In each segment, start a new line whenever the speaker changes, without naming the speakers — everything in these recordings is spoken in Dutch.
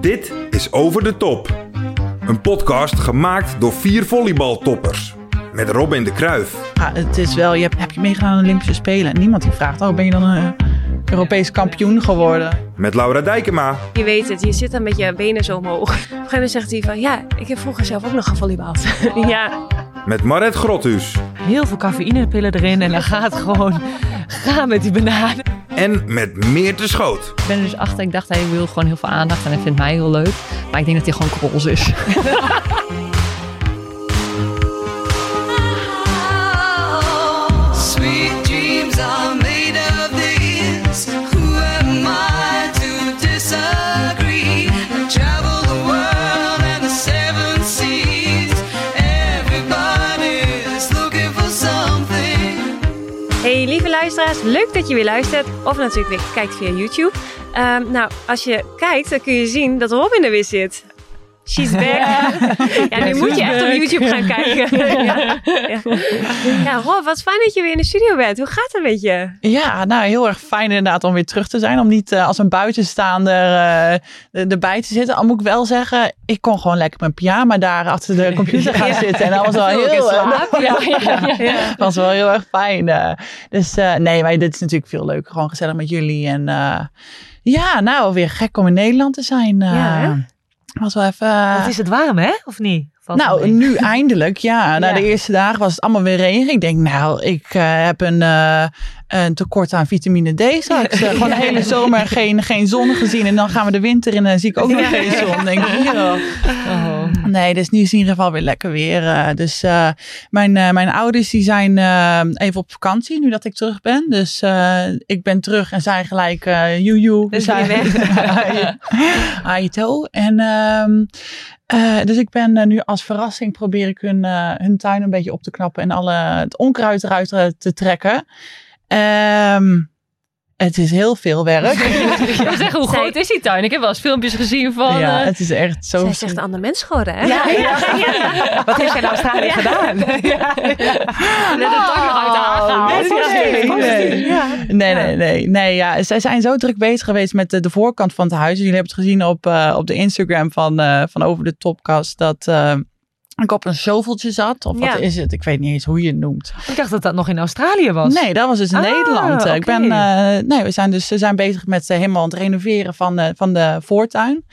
Dit is Over de Top. Een podcast gemaakt door vier volleybaltoppers. Met Robin de Kruif,
Ja, het is wel, je hebt, heb je meegedaan aan de Olympische Spelen? En niemand die vraagt, oh, ben je dan een Europees kampioen geworden?
met Laura Dijkema
Je weet het, je zit dan met je benen zo omhoog. Op een gegeven moment zegt hij van, ja, ik heb vroeger zelf ook nog gevolleybald. ja,
met Maret Grothuus
heel veel cafeïnepillen erin en dan gaat het gewoon gaan met die bananen.
En met Meerte Schoot.
Ik ben er dus achter, ik dacht hij wil gewoon heel veel aandacht en hij vindt mij heel leuk. Maar ik denk dat hij gewoon krols is.
leuk dat je weer luistert. Of natuurlijk weer kijkt via YouTube. Ehm, nou, als je kijkt, dan kun je zien dat Robin er weer zit. She's back. Ja, nu moet je echt op YouTube gaan kijken. ja, ja. ja, Rob, wat fijn dat je weer in de studio bent. Hoe gaat het met je?
Ja, nou heel erg fijn inderdaad om weer terug te zijn. Om niet eh, als een buitenstaander eh, er- erbij te zitten. Al moet ik wel zeggen, ik kon gewoon lekker mijn pyjama daar achter de computer gaan zitten. En dat was wel heel, ja. was wel heel erg fijn. eh. dus eh, nee, maar dit is natuurlijk veel leuker. Gewoon gezellig met jullie. En eh, ja, nou weer gek om in Nederland te zijn. eh.
Ja?
Was wel even...
Wat is het warm, hè? Of niet? Valt
Nou, nu eindelijk, ja. Na de eerste dagen was het allemaal weer regen. Ik denk, nou, ik eh, heb een, eh, een tekort aan vitamine D straks. Eh, gewoon de hele zomer geen, geen zon gezien. En dan gaan we de winter in en dan zie ik ook nog geen zon. Denk ik.
Oh.
Nee, dus nu is in ieder geval weer lekker weer. dus mijn, mijn ouders die zijn even op vakantie nu dat ik terug ben. Dus ik ben terug en zij gelijk uh, joejoe. We
Dus
zijn Aito. En eh, dus ik ben eh, nu als verrassing probeer ik hun, eh, hun tuin een beetje op te knappen en alle het onkruid eruit te trekken. Ehm, het is heel veel werk.
Ik wil zeggen, hoe
Zij-
groot is die tuin? Ik heb wel eens filmpjes gezien van...
ja,
eh,
het is echt zo.
Zij een ander mens geworden, hè?
ja, ja. Wat heeft jij in Australië gedaan? ja. Net een tak nog uit de.
Oh, nee, nee. Nee, nee, ja. Zij zijn zo druk bezig geweest met de, de voorkant van het huis. Jullie hebben het gezien op, eh, op de Instagram van, eh, van Over de Topkast. Dat eh, ik op een shoveltje zat. Of wat
Ja.
is het? Ik weet niet eens hoe je het noemt.
Ik dacht dat dat nog in Australië was.
Nee, dat was dus in
Ah,
Nederland. Eh, Ik ben, eh, nee, we zijn dus ze zijn bezig met eh, helemaal het renoveren van de, van de voortuin.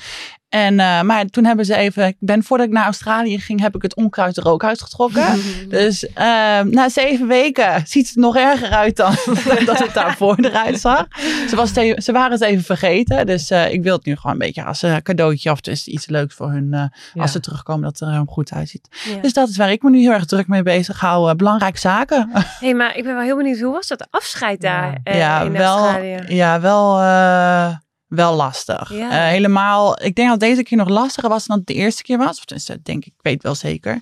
En, eh, maar toen hebben ze even, ik ben voordat ik naar Australië ging, heb ik het onkruid er ook uitgetrokken. dus eh, na zeven weken ziet het nog erger uit dan dat het daarvoor eruit zag. Ze, was ze waren het even vergeten. Dus eh, ik wil het nu gewoon een beetje als een cadeautje of dus iets leuks voor hun. eh,
Ja.
Als ze terugkomen dat het er goed uitziet.
Ja.
Dus dat is waar ik me nu heel erg druk mee bezig hou. eh, belangrijke zaken.
hey, maar ik ben wel heel benieuwd, hoe was dat afscheid daar eh,
ja,
in
wel,
Australië?
ja, wel, eh, wel lastig.
Ja.
Eh, helemaal, ik denk dat deze keer nog lastiger was dan het de eerste keer was. Of tenminste, denk ik, ik weet wel zeker.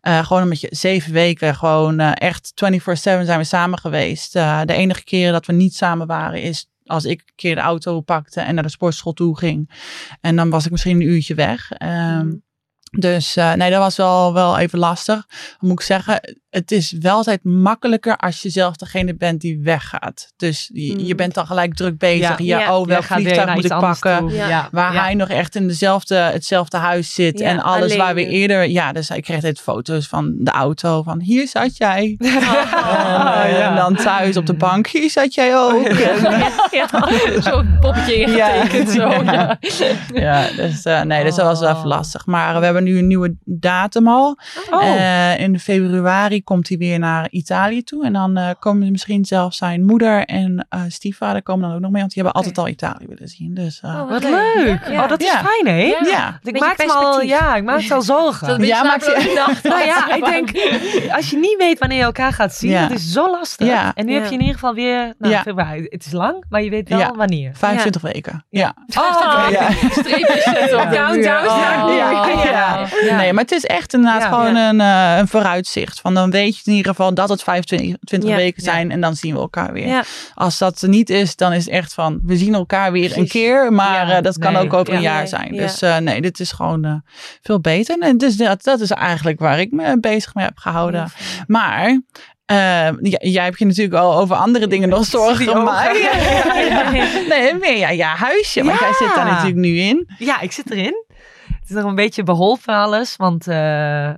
Eh, gewoon omdat je zeven weken gewoon eh, echt 24-7 zijn we samen geweest. De enige keren dat we niet samen waren is als ik een keer de auto pakte en naar de sportschool toe ging. En dan was ik misschien een uurtje weg. Ehm,
Mhm.
Dus nee, dat was wel, wel even lastig. Moet ik zeggen, het is wel altijd makkelijker als je zelf degene bent die weggaat. Dus je,
Mm.
je bent dan gelijk druk bezig. Ja,
Ja.
oh, welk vliegtuig moet ik pakken?
Ja.
Waar hij nog echt in dezelfde, hetzelfde huis zit.
Ja,
en alles
alleen
waar we eerder... Ja, dus ik kreeg dit foto's van de auto. Van hier zat jij. en, eh, en dan thuis op de bank. Hier zat jij ook. En,
Zo'n poppetje ingetekend. Zo, ja.
ja, dus eh, nee, dus dat was wel even
Oh.
lastig. Maar we hebben nu een nieuwe datum al.
Oh.
Eh, in februari komt hij weer naar Italië toe. En dan eh, komen misschien zelfs zijn moeder en eh, stiefvader komen dan ook nog mee. Want die hebben altijd al Italië willen zien. Dus eh,
Oh,
Wat leuk.
Ja.
Oh, dat is
Ja.
fijn, hè?
Ja.
Ik maakte me al, ja, ik maakte al zorgen.
Ja, maar ik-
Nou ja, ik denk, als je niet weet wanneer je elkaar gaat zien,
Ja.
dat is zo lastig.
Ja.
En nu
Ja.
heb je in ieder geval weer, nou, februari. Het is lang, maar je weet wel
Ja.
wanneer.
25 weken. Ja.
Oh,
Ja.
Streepjes
Countdown.
Ja, ja.
Ja.
Nee, maar het is echt inderdaad
Ja.
gewoon Een, eh, een vooruitzicht. Van dan weet je in ieder geval dat het 25 20
Ja.
weken zijn en dan zien we elkaar weer.
Ja.
Als dat niet is, dan is het echt van we zien elkaar weer een keer, maar
Ja,
eh, dat kan ook over een
ja.
jaar
Nee,
zijn.
ja.
Dus eh, nee, dit is gewoon eh, veel beter. En dus dat, dat is eigenlijk waar ik me bezig mee heb gehouden. Maar eh, ja, jij hebt je natuurlijk al over andere dingen nog zorgen
Die ogen.
gemaakt. nee, meer ja, ja, huisje. Want
Ja.
jij zit daar natuurlijk nu in.
Ja, ik zit erin. Is nog een beetje beholpen alles, want eh, eh,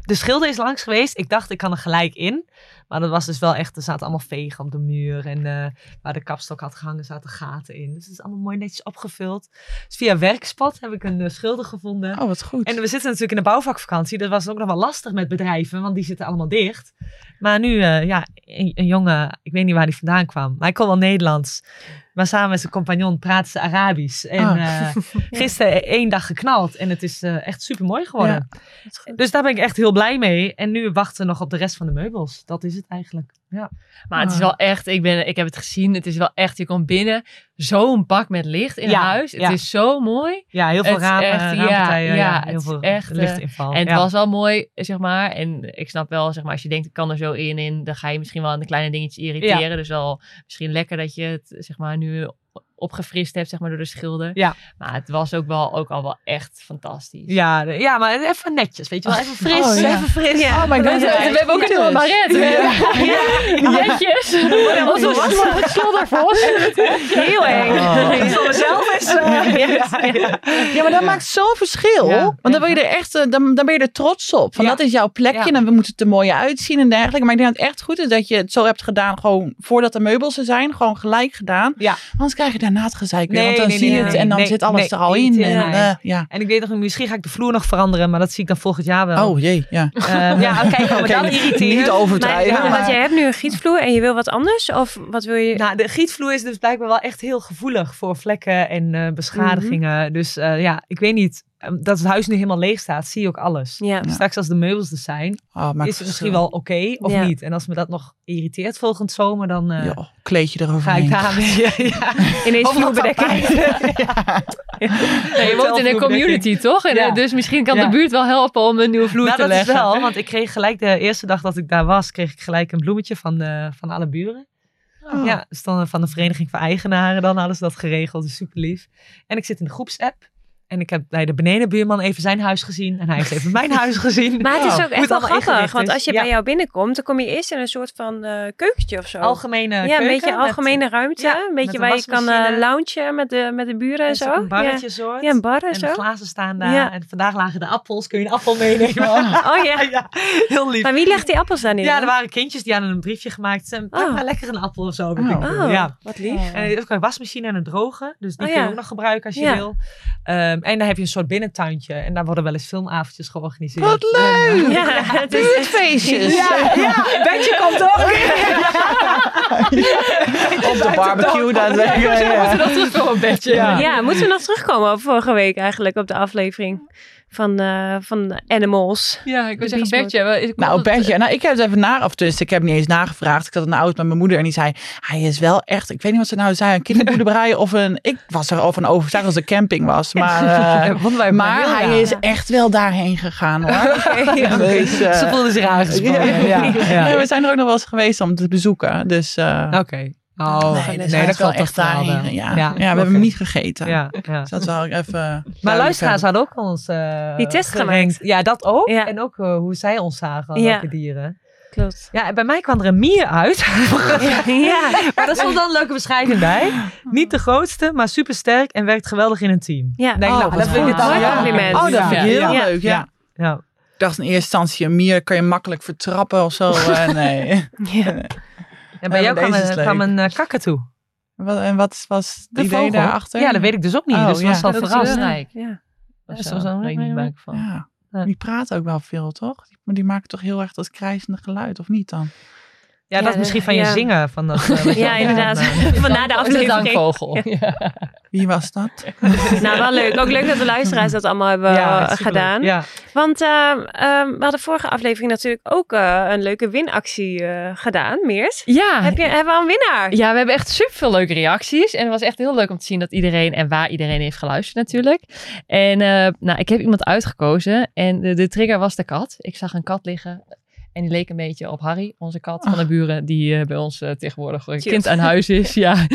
de schilder is langs geweest. Ik dacht, ik kan er gelijk in. Maar dat was dus wel echt, er zaten allemaal vegen op de muur. En eh, waar de kapstok had gehangen, zaten gaten in. Dus het is allemaal mooi netjes opgevuld. Dus via Werkspot heb ik een schilder gevonden.
Oh, wat goed.
En we zitten natuurlijk in de bouwvakvakantie. Dat was ook nog wel lastig met bedrijven, want die zitten allemaal dicht. Maar nu, ja, een, een jongen, ik weet niet waar hij vandaan kwam. Maar hij kon wel Nederlands. Maar samen met zijn compagnon praten ze Arabisch. En
Ah.
eh, gisteren één dag geknald. En het is eh, echt super mooi geworden.
Ja.
Dus daar ben ik echt heel blij mee. En nu wachten we nog op de rest van de meubels. Dat is het eigenlijk. Ja.
Maar het is wel echt, ik, ben, ik heb het gezien, het is wel echt, je komt binnen, zo'n bak met licht in
Ja,
huis. Het
ja.
is zo mooi.
Ja, heel veel
ja,
raampartijen.
ja,
heel veel
echt, eh,
lichtinval.
En het was wel mooi, zeg maar. En ik snap wel, zeg maar, als je denkt, ik kan er zo in, in dan ga je misschien wel aan de kleine dingetjes irriteren. Dus wel misschien lekker dat je het, zeg maar, nu opgefrist hebt, zeg maar, door de schilder.
Ja.
Maar het was ook wel, ook al wel echt fantastisch.
Ja, de- ja, maar even netjes, weet je wel. Even fris,
Oh, ja.
even fris.
Ja.
Oh my god.
We, we hebben ook een nieuwe Maret. Netjes. Wat
zo
was het schilder voor?
Heel eng.
Die zal mezelf eens. eh, ja, ja.
Ja, maar dat maakt zo'n verschil.
Ja.
Want dan ben je er echt, eh, dan, dan ben je er trots op. Van
Ja.
dat is jouw plekje
Ja.
en dan moet het er mooi uitzien en dergelijke. Maar ik denk dat het echt goed is dat je het zo hebt gedaan, gewoon voordat de meubels er zijn, gewoon gelijk gedaan.
Ja.
Anders krijg je daarna het gezeik weer.
Nee,
want dan
nee,
zie
nee,
je het
nee,
en dan
nee,
zit alles
nee,
er al in. En, eh, ja.
En ik weet nog, misschien ga ik de vloer nog veranderen, maar dat zie ik dan volgend jaar wel.
Oh jee, ja.
Ehm, ja, kijk, maar
Oké,
dan irriteert.
Niet
Maar,
overdrijven.
Ja,
want
maar-
jij hebt nu een gietvloer en je wil wat anders? Of wat wil je?
Nou, de gietvloer is dus blijkbaar wel echt heel gevoelig voor vlekken en eh, beschadigingen. Dus eh, ja, ik weet niet. Ehm, Dat het huis nu helemaal leeg staat, zie je ook alles.
ja.
Straks als de meubels er zijn,
Oh, maakt
is het misschien wel oké of
Ja.
niet. En als me dat nog irriteert volgend zomer, dan eh,
kleed je
ga ik
eroverheen.
daarmee. Ja, ja.
Ineens vloerbedekking.
Je woont in een community, toch? En,
Ja.
eh, Dus misschien kan
Ja.
de buurt wel helpen om een nieuwe vloer
Nou,
te
dat is
leggen.
wel, want ik kreeg gelijk de eerste dag dat ik daar was, kreeg ik gelijk een bloemetje van, de, van alle buren.
Oh.
Ja, dus dan van de Vereniging van Eigenaren, dan hadden ze dat geregeld, dus super lief. En ik zit in de groepsapp en ik heb bij de benedenbuurman even zijn huis gezien en hij heeft even mijn huis gezien.
Maar het is ook echt wel grappig. Want als je
Ja.
bij jou binnenkomt, dan kom je eerst in een soort van eh, keukentje of zo.
Algemene
ja, een beetje
met-
algemene ruimte.
ja,
een beetje
een
waar je kan eh loungen met de, met de buren en zo.
Een barretje
Ja.
soort.
Ja, een bar en
en
zo.
de glazen staan daar.
Ja.
En vandaag lagen de appels. Kun je een appel meenemen?
Oh ja.
ja, heel lief.
Maar wie legt die appels dan neer?
Ja, er waren kindjes die hadden een briefje gemaakt. Ze
Oh.
maar lekker een appel of zo.
Oh.
Oh,
Ja.
wat lief.
En er is ook een wasmachine en een droge. Dus die
Oh,
kun je ook nog gebruiken als je wil. Ehm, en dan heb je een soort binnentuintje. En daar worden wel eens filmavondjes georganiseerd.
Wat leuk!
Ja, het is.
Ja, ja, Bentje komt ook.
Op de barbecue, dat zeg ik. Ja.
Dat is wel een bedje.
Ja.
Ja, moeten we nog terugkomen op vorige week eigenlijk op de aflevering van, eh, van Animals.
Ja, ik wil zeggen ik-
Nou, Bertje, nou, ik heb het even na, of dus ik heb niet eens nagevraagd. Ik had in de auto met mijn moeder en die zei, hij is wel echt, ik weet niet wat ze nou zei, een kinderboerderij of een, ik was er over een overtuigd als de camping was, maar, eh,
Vonden wij
maar
heel
hij
raar.
is echt wel daarheen gegaan hoor. Dus, eh,
Ze voelden zich aangesproken.
ja, ja.
Ja.
Nee, we zijn er ook nog wel eens geweest om te bezoeken, dus eh,
Oké. Oh,
nee, dus hij is wel echt daarheen. Ja, ja, we hebben hem niet gegeten.
Ja, ja.
Dus dat wel even.
Maar luisteraars hadden ook ons eh,
Die test gemaakt.
Ja, dat ook.
Ja.
En ook eh, hoe zij ons zagen,
Ja.
welke dieren.
Klopt.
Ja, en bij mij kwam er een mier uit.
Ja.
maar daar stond dan een leuke beschrijving bij. Niet de grootste, maar super sterk en werkt geweldig in een team.
Ja.
Denk,
Oh,
nou, dat vind ik
Mooi compliment.
Oh, dat vind ik heel
Ja.
leuk. Ja.
Ja.
Ik dacht in eerste instantie, een mier kan je makkelijk vertrappen of zo. Eh, nee.
Ja.
En bij jou kwam, een- een uh, kakatoe.
Wat, en wat was het
De
idee
vogel.
daarachter?
Ja, dat weet ik dus ook niet.
Oh,
dus
ja.
was
Dat is
verrast.
rijk.
Ja.
Zo- weet ik niet van.
Ja. Die praten ook wel veel, toch? Maar die maken toch heel erg dat krijzende geluid, of niet dan?
Ja, dat
Ja,
is misschien van je zingen. Van dat, eh,
Ja, inderdaad. Van na de
De
aflevering.
dankvogel. Ja.
Wie was dat?
Nou, wel leuk. Ook leuk dat de luisteraars dat allemaal hebben
Ja,
eh, gedaan.
Ja.
Want ehm, ehm, we hadden vorige aflevering natuurlijk ook eh, een leuke winactie eh, gedaan, Meers.
Ja.
Heb je, hebben we een winnaar?
Ja, we hebben echt super veel leuke reacties. En het was echt heel leuk om te zien dat iedereen en waar iedereen heeft geluisterd natuurlijk. En eh, nou, ik heb iemand uitgekozen en de, de trigger was de kat. Ik zag een kat liggen en die leek een beetje op Harry, onze kat van de buren, die eh, bij ons eh, tegenwoordig kind aan huis is. ja.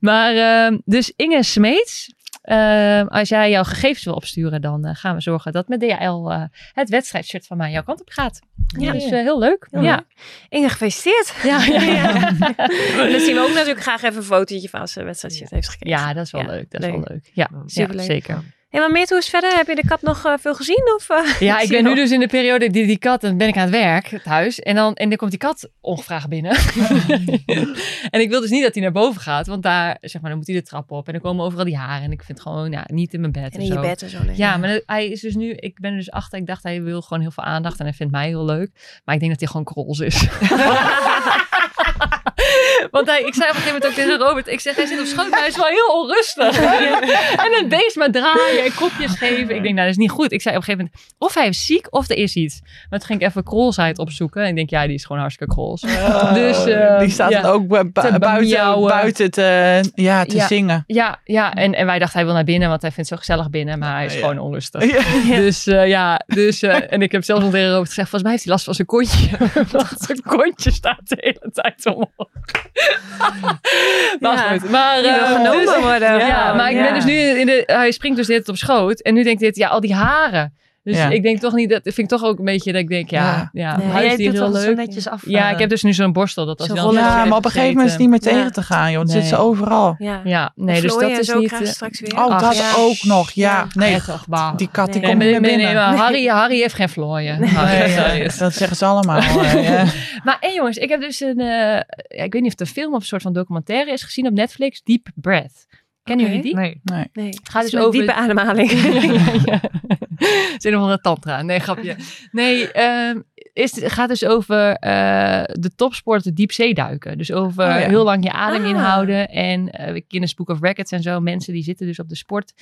Maar eh, dus Inge Smeets. eh, als jij jouw gegevens wil opsturen, dan eh, gaan we zorgen dat met DHL het wedstrijdshirt van mij jouw kant op gaat.
Ja.
Dus heel leuk. Ja.
Inge, gefeliciteerd.
Ja, ja,
dan zien we ook natuurlijk graag even een fotootje van als ze wedstrijdshit heeft gekeken.
Ja, dat is wel leuk. Dat is wel leuk. Ja,
Superleuk.
ja zeker.
Hey, maar Meert, hoe is het verder? Heb je de kat nog eh, veel gezien? Of, eh,
Ja, ik ben nu dus in de periode die die kat, dan ben ik aan het werk thuis. En dan, en dan komt die kat ongevraagd binnen. en ik wil dus niet dat hij naar boven gaat, want daar, zeg maar, dan moet hij de trap op. En dan komen overal die haren. En ik vind het gewoon, ja, niet in mijn bed.
En in je bed en zo. nee.
Ja, maar dat- hij is dus nu, ik ben er dus achter. Ik dacht, hij wil gewoon heel veel aandacht en hij vindt mij heel leuk. Maar ik denk dat hij gewoon krols is. Want hij, ik zei op een gegeven moment ook tegen Robert, ik zeg, hij zit op schoot, maar hij is wel heel onrustig. en een beest maar draaien en kopjes geven. Ik denk, nou, dat is niet goed. Ik zei op een gegeven moment, of hij is ziek of er is iets. Maar toen ging ik even krolsheid opzoeken. En ik denk, ja, die is gewoon hartstikke krols. dus, eh,
die staat
ja.
dan ook bu- bu-
Te
buiten, buiten te, ja, te
Ja.
zingen.
Ja, ja en, en wij dachten hij wil naar binnen, want hij vindt het zo gezellig binnen. Maar hij is
Ja.
gewoon onrustig. Dus eh, ja, dus, eh, en ik heb zelfs nog tegen Robert gezegd, volgens mij heeft hij last van zijn kontje. Want zijn kontje staat de hele tijd omhoog. maar
Ja.
goed, maar... Eh,
genomen
dus-
worden.
Ja, maar ik ben dus nu in de... Hij springt dus dit op schoot. En nu denkt dit, ja, al die haren. Dus
Ja.
ik denk toch niet, dat vind ik toch ook een beetje dat ik denk, ja,
Ja.
ja,
Nee.
Huisdier
doet
heel
zo
leuk.
netjes af.
Ja,
eh,
ik heb dus nu zo'n borstel. Dat als
roller.
Ja, maar op een gegeven moment is het niet meer
Ja.
tegen te gaan, joh. Dan zit ze
Nee.
overal.
Ja.
Ja, nee, dus dat is niet... eh,
ze straks weer.
Oh, dat ook nog. Ja, nee. Die kat die
Nee.
komt
Nee,
niet
nee,
meer
nee,
binnen.
maar Harry, Harry heeft geen vlooien.
Nee, dat zeggen ze allemaal. eh, ja.
Maar en jongens, ik heb dus een, eh, ja, ik weet niet of het een film of een soort van documentaire is gezien op Netflix, Deep Breath. Kennen jullie die?
Nee.
Nee.
Nee, het
gaat dus over-
diepe ademhaling.
ja. Zin nog een tantra. Nee, grapje. Nee, ehm, is, het gaat dus over eh, de topsporten diepzeeduiken. Dus over
Oh, ja.
heel lang je adem
Ah.
inhouden. En eh Guinness Book of Records en zo. Mensen die zitten dus op de sport.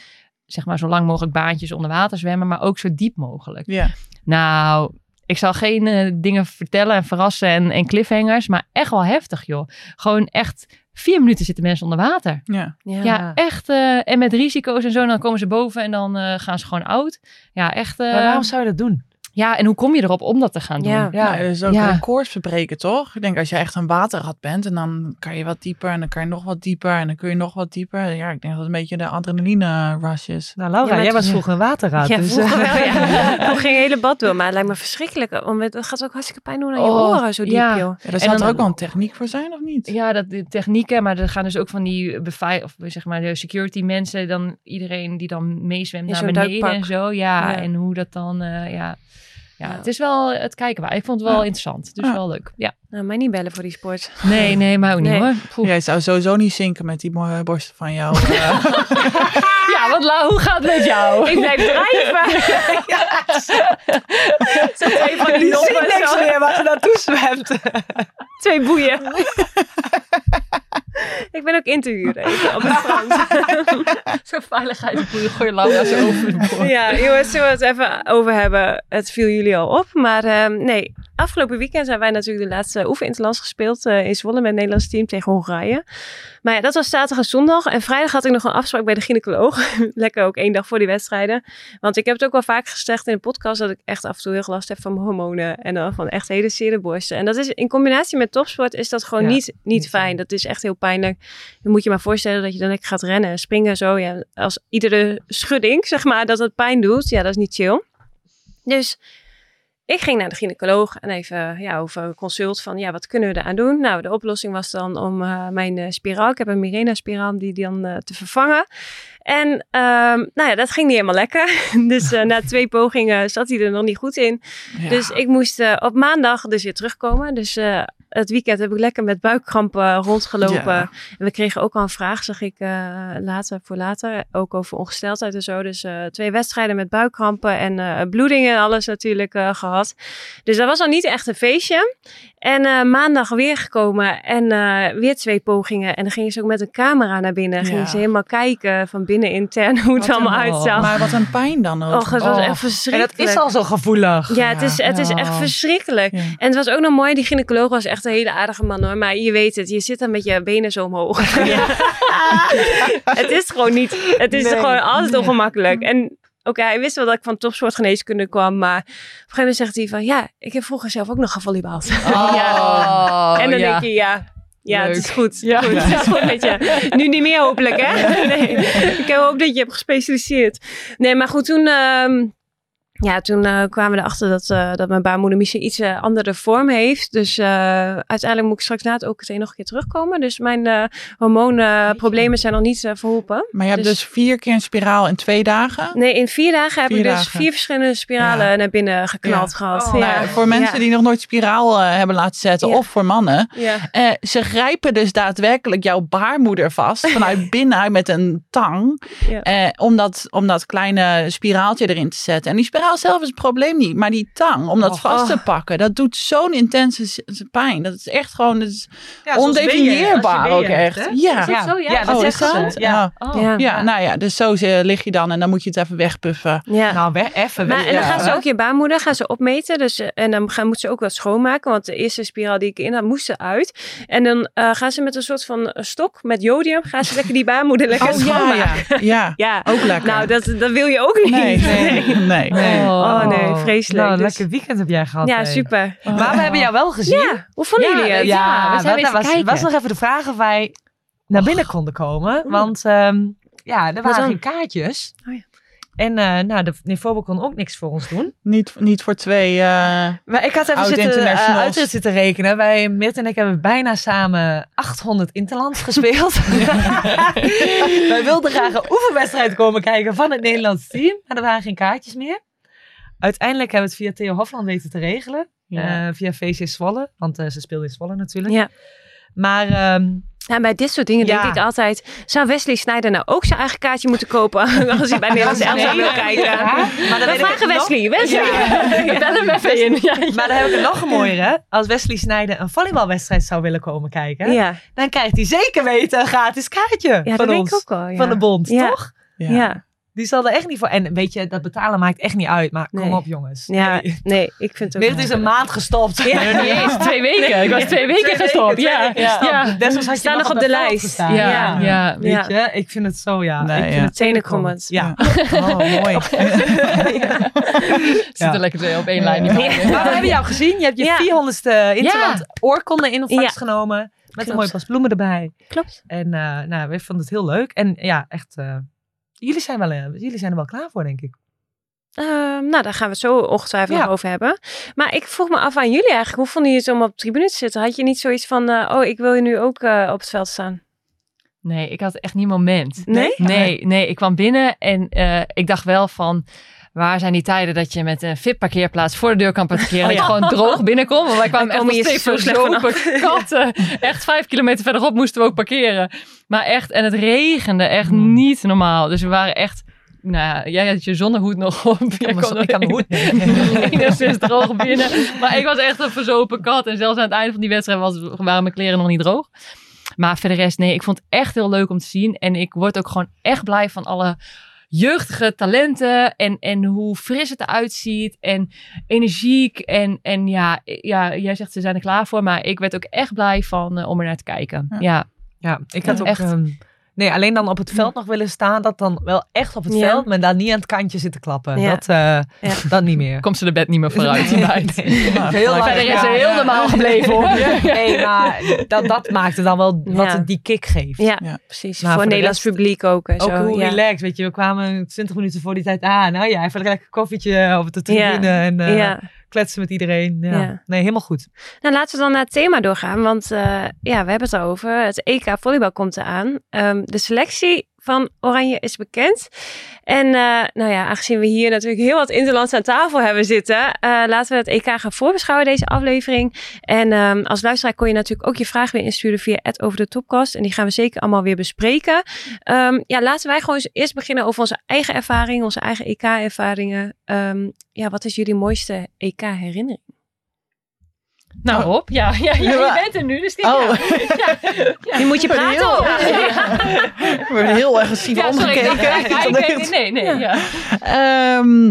Zeg maar zo lang mogelijk baantjes onder water zwemmen. Maar ook zo diep mogelijk.
Ja.
Nou, ik zal geen eh, dingen vertellen en verrassen en, en cliffhangers. Maar echt wel heftig, joh. Gewoon echt vier minuten zitten mensen onder water.
Ja.
Ja, echt. eh, en met risico's en zo. Dan komen ze boven en dan eh, gaan ze gewoon oud. Ja, echt. eh,
Maar waarom zou je dat doen?
Ja, en hoe kom je erop om dat te gaan doen?
Ja.
Ja, dat is ook
Ja.
records verbreken, toch? Ik denk als je echt een waterrat bent en dan kan je wat dieper en dan kan je nog wat dieper en dan kun je nog wat dieper. Ja, ik denk dat het een beetje de adrenaline rush is.
Nou, Laura,
Ja,
jij was vroeger een waterraad.
Ja,
dus,
vroeger
eh,
wel, ja. Geen hele bad door, maar het lijkt me verschrikkelijk. Want het gaat ook hartstikke pijn doen aan je
Oh,
oren, zo diep,
ja.
joh.
Ja, daar zou
dan-
er ook wel een techniek voor zijn, of niet?
Ja, dat, de technieken, maar er gaan dus ook van die of zeg maar de security mensen, dan iedereen die dan meezwemt naar beneden
duikpak.
en zo. Ja,
Ja.
en hoe dat dan, eh, ja. Ja,
Ja.
het is wel het kijken waar. Ik vond het wel
Ja.
interessant. Dus
Ja.
wel leuk. Ja.
Nou, mij niet bellen voor die sport.
Nee, nee, maar ook niet
Nee.
hoor.
Jij zou sowieso niet zinken met die mooie borsten van jou. eh.
Ja, want La, hoe gaat het met jou?
Ik blijf drijven. Zo twee van die noppen, zo.
meer waar ze naartoe zwemt.
Twee boeien. ik ben ook in te huren even, op het.
Zo'n veiligheidsboeien gooi je zo over de boord.
ja, jongens, zullen we het even over hebben? Het viel jullie al op. Maar ehm, nee, afgelopen weekend zijn wij natuurlijk de laatste oefeninterlands gespeeld eh, in Zwolle met het Nederlands team tegen Hongarije. Maar ja, dat was zaterdag en zondag. En vrijdag had ik nog een afspraak bij de gynaecoloog. Lekker ook één dag voor die wedstrijden. Want ik heb het ook wel vaak gezegd in de podcast dat ik echt af en toe heel last heb van mijn hormonen. En dan van echt hele zere borsten. En dat is in combinatie met topsport is dat gewoon
Ja,
niet, niet fijn. Dat is echt heel pijnlijk. Dan moet je maar voorstellen dat je dan lekker gaat rennen en springen zo. Ja, als iedere schudding, zeg maar, dat het pijn doet. Ja, dat is niet chill. Dus ik ging naar de gynaecoloog en even ja, over consult van ja, wat kunnen we eraan doen? Nou, de oplossing was dan om eh, mijn eh, spiraal, ik heb een Mirena-spiraal, om die dan eh, te vervangen. En ehm, nou ja, dat ging niet helemaal lekker. dus na twee pogingen zat hij er nog niet goed in.
Ja.
Dus ik moest op maandag dus weer terugkomen. Dus het weekend heb ik lekker met buikkrampen rondgelopen.
Ja.
En we kregen ook al een vraag, zag ik eh, later voor later, ook over ongesteldheid en zo. Dus eh, twee wedstrijden met buikkrampen en eh, bloedingen en alles natuurlijk eh, gehad. Dus dat was al niet echt een feestje. En maandag weer gekomen en weer twee pogingen. En dan gingen ze ook met een camera naar binnen.
Ja.
Gingen ze helemaal kijken van binnen intern hoe het allemaal uitzag.
Maar wat een pijn dan ook.
Och, het was
Oh.
echt
En
verschrikkelijk.
dat is al zo gevoelig.
Ja, het is, het is echt verschrikkelijk. En het was ook nog mooi, die gynaecoloog was echt een hele aardige man hoor. Maar je weet het, je zit dan met je benen zo omhoog. het is gewoon niet, het is
Nee.
gewoon altijd ongemakkelijk. En oké, hij wist wel dat ik van topsportgeneeskunde kwam. Maar op een gegeven moment zegt hij van, ja, ik heb vroeger zelf ook nog gevolleybald. ja.
Oh,
En dan
ja.
denk je, ja, ja, het is goed.
Ja.
goed. Het is goed met je. Nu niet meer hopelijk, hè? Nee. Ik hoop dat je hebt gespecialiseerd. Nee, maar goed, toen... ehm, ja, toen eh, kwamen we erachter dat, eh, dat mijn baarmoeder misschien iets eh, andere vorm heeft. Dus uiteindelijk moet ik straks na het OKT nog een keer terugkomen. Dus mijn hormoonproblemen zijn nog niet verholpen.
Maar je hebt
Dus-
dus vier keer een spiraal in twee dagen.
Nee, in vier dagen heb ik dus vier verschillende spiralen
Ja.
naar binnen geknald
Ja.
gehad.
Oh,
ja.
Nou, voor mensen die nog nooit spiraal hebben laten zetten, of voor mannen. Ze grijpen dus daadwerkelijk jouw baarmoeder vast vanuit binnenuit met een tang. Om, dat, om dat kleine spiraaltje erin te zetten. En die spiraal zelf is het probleem niet. Maar die tang, om dat
Oh.
vast te pakken, dat doet zo'n intense pijn. Dat is echt gewoon dat is
Ja,
ondefinieerbaar ook echt.
hebt?
Ja.
Is dat zo? Ja.
Ja, dat
oh,
is ze. Ja.
Oh.
Ja.
Ja, nou ja, dus zo zi- lig je dan en dan moet je het even wegpuffen.
Ja.
Nou, we, even.
Maar,
weg.
en dan gaan ze ook je baarmoeder gaan ze opmeten. Dus, eh, en dan gaan, moet ze ook wat schoonmaken. Want de eerste spiraal die ik in had, moest eruit. En dan eh, gaan ze met een soort van eh, stok met jodium... gaan ze lekker die baarmoeder lekker
Oh ja,
schoonmaken.
ja. ja.
Ja.
Ook lekker.
Nou, dat, dat wil je ook niet.
nee, nee, nee.
Nee.
Oh, nee, vreselijk.
Nou, een
Dus-
lekker weekend heb jij gehad.
Ja, super.
Maar we hebben jou wel gezien.
Ja, hoe vonden jullie het?
Ja,
we zijn
dat was,
kijken.
was nog even de vraag of wij naar binnen konden komen. Want ehm, ja, er waren geen kaartjes.
Oh ja.
En eh nou, de Nifobo kon ook niks voor ons doen.
Niet, niet voor twee. eh,
Maar ik had even zitten, uh, uitrit zitten rekenen. Wij, Mirt en ik, hebben bijna samen 800 interlands gespeeld. Wij wilden graag een oefenwedstrijd komen kijken van het Nederlands team. Maar er waren geen kaartjes meer. Uiteindelijk hebben we het via Theo Hofland weten te regelen.
Ja.
Eh, via VC Zwolle. Want eh, ze speelde in Zwolle natuurlijk.
Ja.
Maar ehm,
Ja, bij dit soort dingen
Ja.
denk ik altijd... zou Wesley Sneijder nou ook zijn eigen kaartje moeten kopen... als hij bij Nederlands elftal wil kijken?
Ja, maar dan
We
weet ik
vragen
het nog-
Wesley. Wesley.
Ja.
Bel hem even in. Ja,
Maar dan heb ik het nog mooier. Als Wesley Snijder een volleybalwedstrijd zou willen komen kijken.
Ja,
Dan krijgt hij zeker weten een gratis kaartje
ja
van
dat denk
ons.
ik ook wel. Ja.
Van de bond,
Ja.
toch?
ja.
Ja.
Die zal er echt niet voor. En weet je, dat betalen maakt echt niet uit. Maar kom op jongens.
Ja,
Nee.
nee, ik vind het ook...
Dit is een maand gestopt.
Nee, niet eens. Twee weken. Ik was twee weken gestopt. Ja. Ja.
Had je
Staan nog op de lijst.
Ja.
Ja.
Ja.
Weet
Ja.
je, ik vind het zo, ja.
Nee,
ik vind
ja.
het
Tenenkrommend.
Ja.
Oh, mooi.
Zitten lekker twee op één lijn.
Maar we hebben jou gezien. Je hebt je
Ja.
400ste Interland oorkonde in ontvangst
Ja.
genomen. Met
Klopt.
een mooi pas bloemen erbij.
Klopt.
En eh, nou, we vonden het heel leuk. En ja, echt... eh, jullie, zijn wel, eh, jullie zijn er wel klaar voor, denk ik.
Ehm, nou, daar gaan we het zo ongetwijfeld
Ja.
over hebben. Maar ik vroeg me af aan jullie eigenlijk. Hoe vonden jullie het om op de tribune te zitten? Had je niet zoiets van... eh, oh, ik wil je nu ook eh, op het veld staan?
Nee, ik had echt niet moment.
Nee?
Nee, nee, ik kwam binnen en eh, ik dacht wel van... Waar zijn die tijden dat je met een VIP-parkeerplaats voor de deur kan parkeren?
Oh
Dat
ja.
je gewoon droog binnenkomt. Want wij kwamen echt nog steeds verzopen katten. Echt vijf kilometer verderop moesten we ook parkeren. Maar echt, en het regende echt
Hmm.
niet normaal. Dus we waren echt... Nou ja, jij had je zonnehoed nog op.
Ik kan,
kon
me- ik kan mijn hoed
enigszins droog binnen. Maar ik was echt een verzopen kat. En zelfs aan het einde van die wedstrijd was, waren mijn kleren nog niet droog. Maar voor de rest, nee, ik vond het echt heel leuk om te zien. En ik word ook gewoon echt blij van alle jeugdige talenten. En, en hoe fris het eruit ziet. En energiek. En, en ja, ja, jij zegt ze zijn er klaar voor. Maar ik werd ook echt blij van eh, om er naar te kijken.
Ja.
Ja,
Ja, ik had
Ja,
ook...
echt.
ehm, nee, alleen dan op het veld nog willen staan. Dat dan wel echt op het
Ja.
veld. Maar dan niet aan het kantje zitten klappen.
Ja.
Dat, eh, dat niet meer.
komt ze de bed niet meer vooruit.
Nee, nee. Heel lang.
Verder is ze heel
ja.
normaal gebleven hoor.
Nee, maar dat, dat maakte dan wel wat
Ja.
het die kick geeft.
Ja,
Ja.
precies.
Maar
voor het
de
Nederlands
rest-
publiek ook. En
Ook
zo.
hoe
ja.
relaxed, weet je. We kwamen 20 minuten voor die tijd aan. Nou ja, even een lekker koffietje op de tribune. En eh,
ja.
Kletsen met iedereen. Ja.
Ja.
Nee, helemaal goed.
Nou, laten we dan naar het thema doorgaan. Want eh, ja, we hebben het erover. Het EK volleybal komt eraan. Ehm, de selectie van Oranje is bekend. En eh, nou ja, aangezien we hier natuurlijk heel wat interlands aan tafel hebben zitten, eh, laten we het EK gaan voorbeschouwen deze aflevering. En ehm, als luisteraar kon je natuurlijk ook je vragen weer insturen via het over de topcast. En die gaan we zeker allemaal weer bespreken. Ehm, ja, laten wij gewoon eerst beginnen over onze eigen ervaring, onze eigen EK-ervaringen. Ehm, ja, wat is jullie mooiste EK-herinnering?
Nou Rob, ja, ja, ja, je bent er nu, dus die,
Oh.
ja. Ja.
Nu moet je praten.
Heel, ik word heel agressief
Ja, sorry, ik
omgekeken.
dacht, ja, ik weet- nee, nee, ja.
Ehm,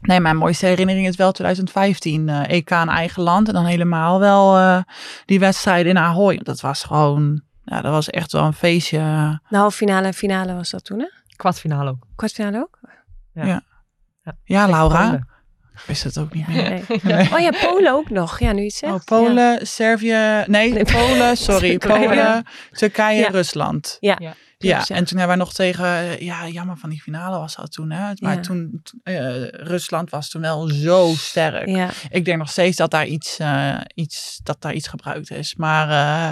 nee, mijn mooiste herinnering is wel 2015. eh, EK in eigen land. En dan helemaal wel eh, die wedstrijd in Ahoy. Dat was gewoon, ja, dat was echt wel een feestje.
De halve finale en finale was dat toen, hè?
Kwartfinale ook.
Kwartfinale ook?
Ja, Laura. Wist het ook niet meer.
Nee. Oh ja, Polen ook nog. Ja, nu zegt.
Oh, Polen, Servië. Nee,
Nee.
Polen, sorry.
Turkije.
Polen, Turkije,
Ja.
Rusland.
Ja.
Ja.
En toen hebben wij nog tegen, ja, jammer van die finale was dat toen, hè. Maar
Ja.
toen, eh, Rusland was toen wel zo sterk.
Ja.
Ik denk nog steeds dat daar iets, eh, iets, dat daar iets gebruikt is. Maar eh,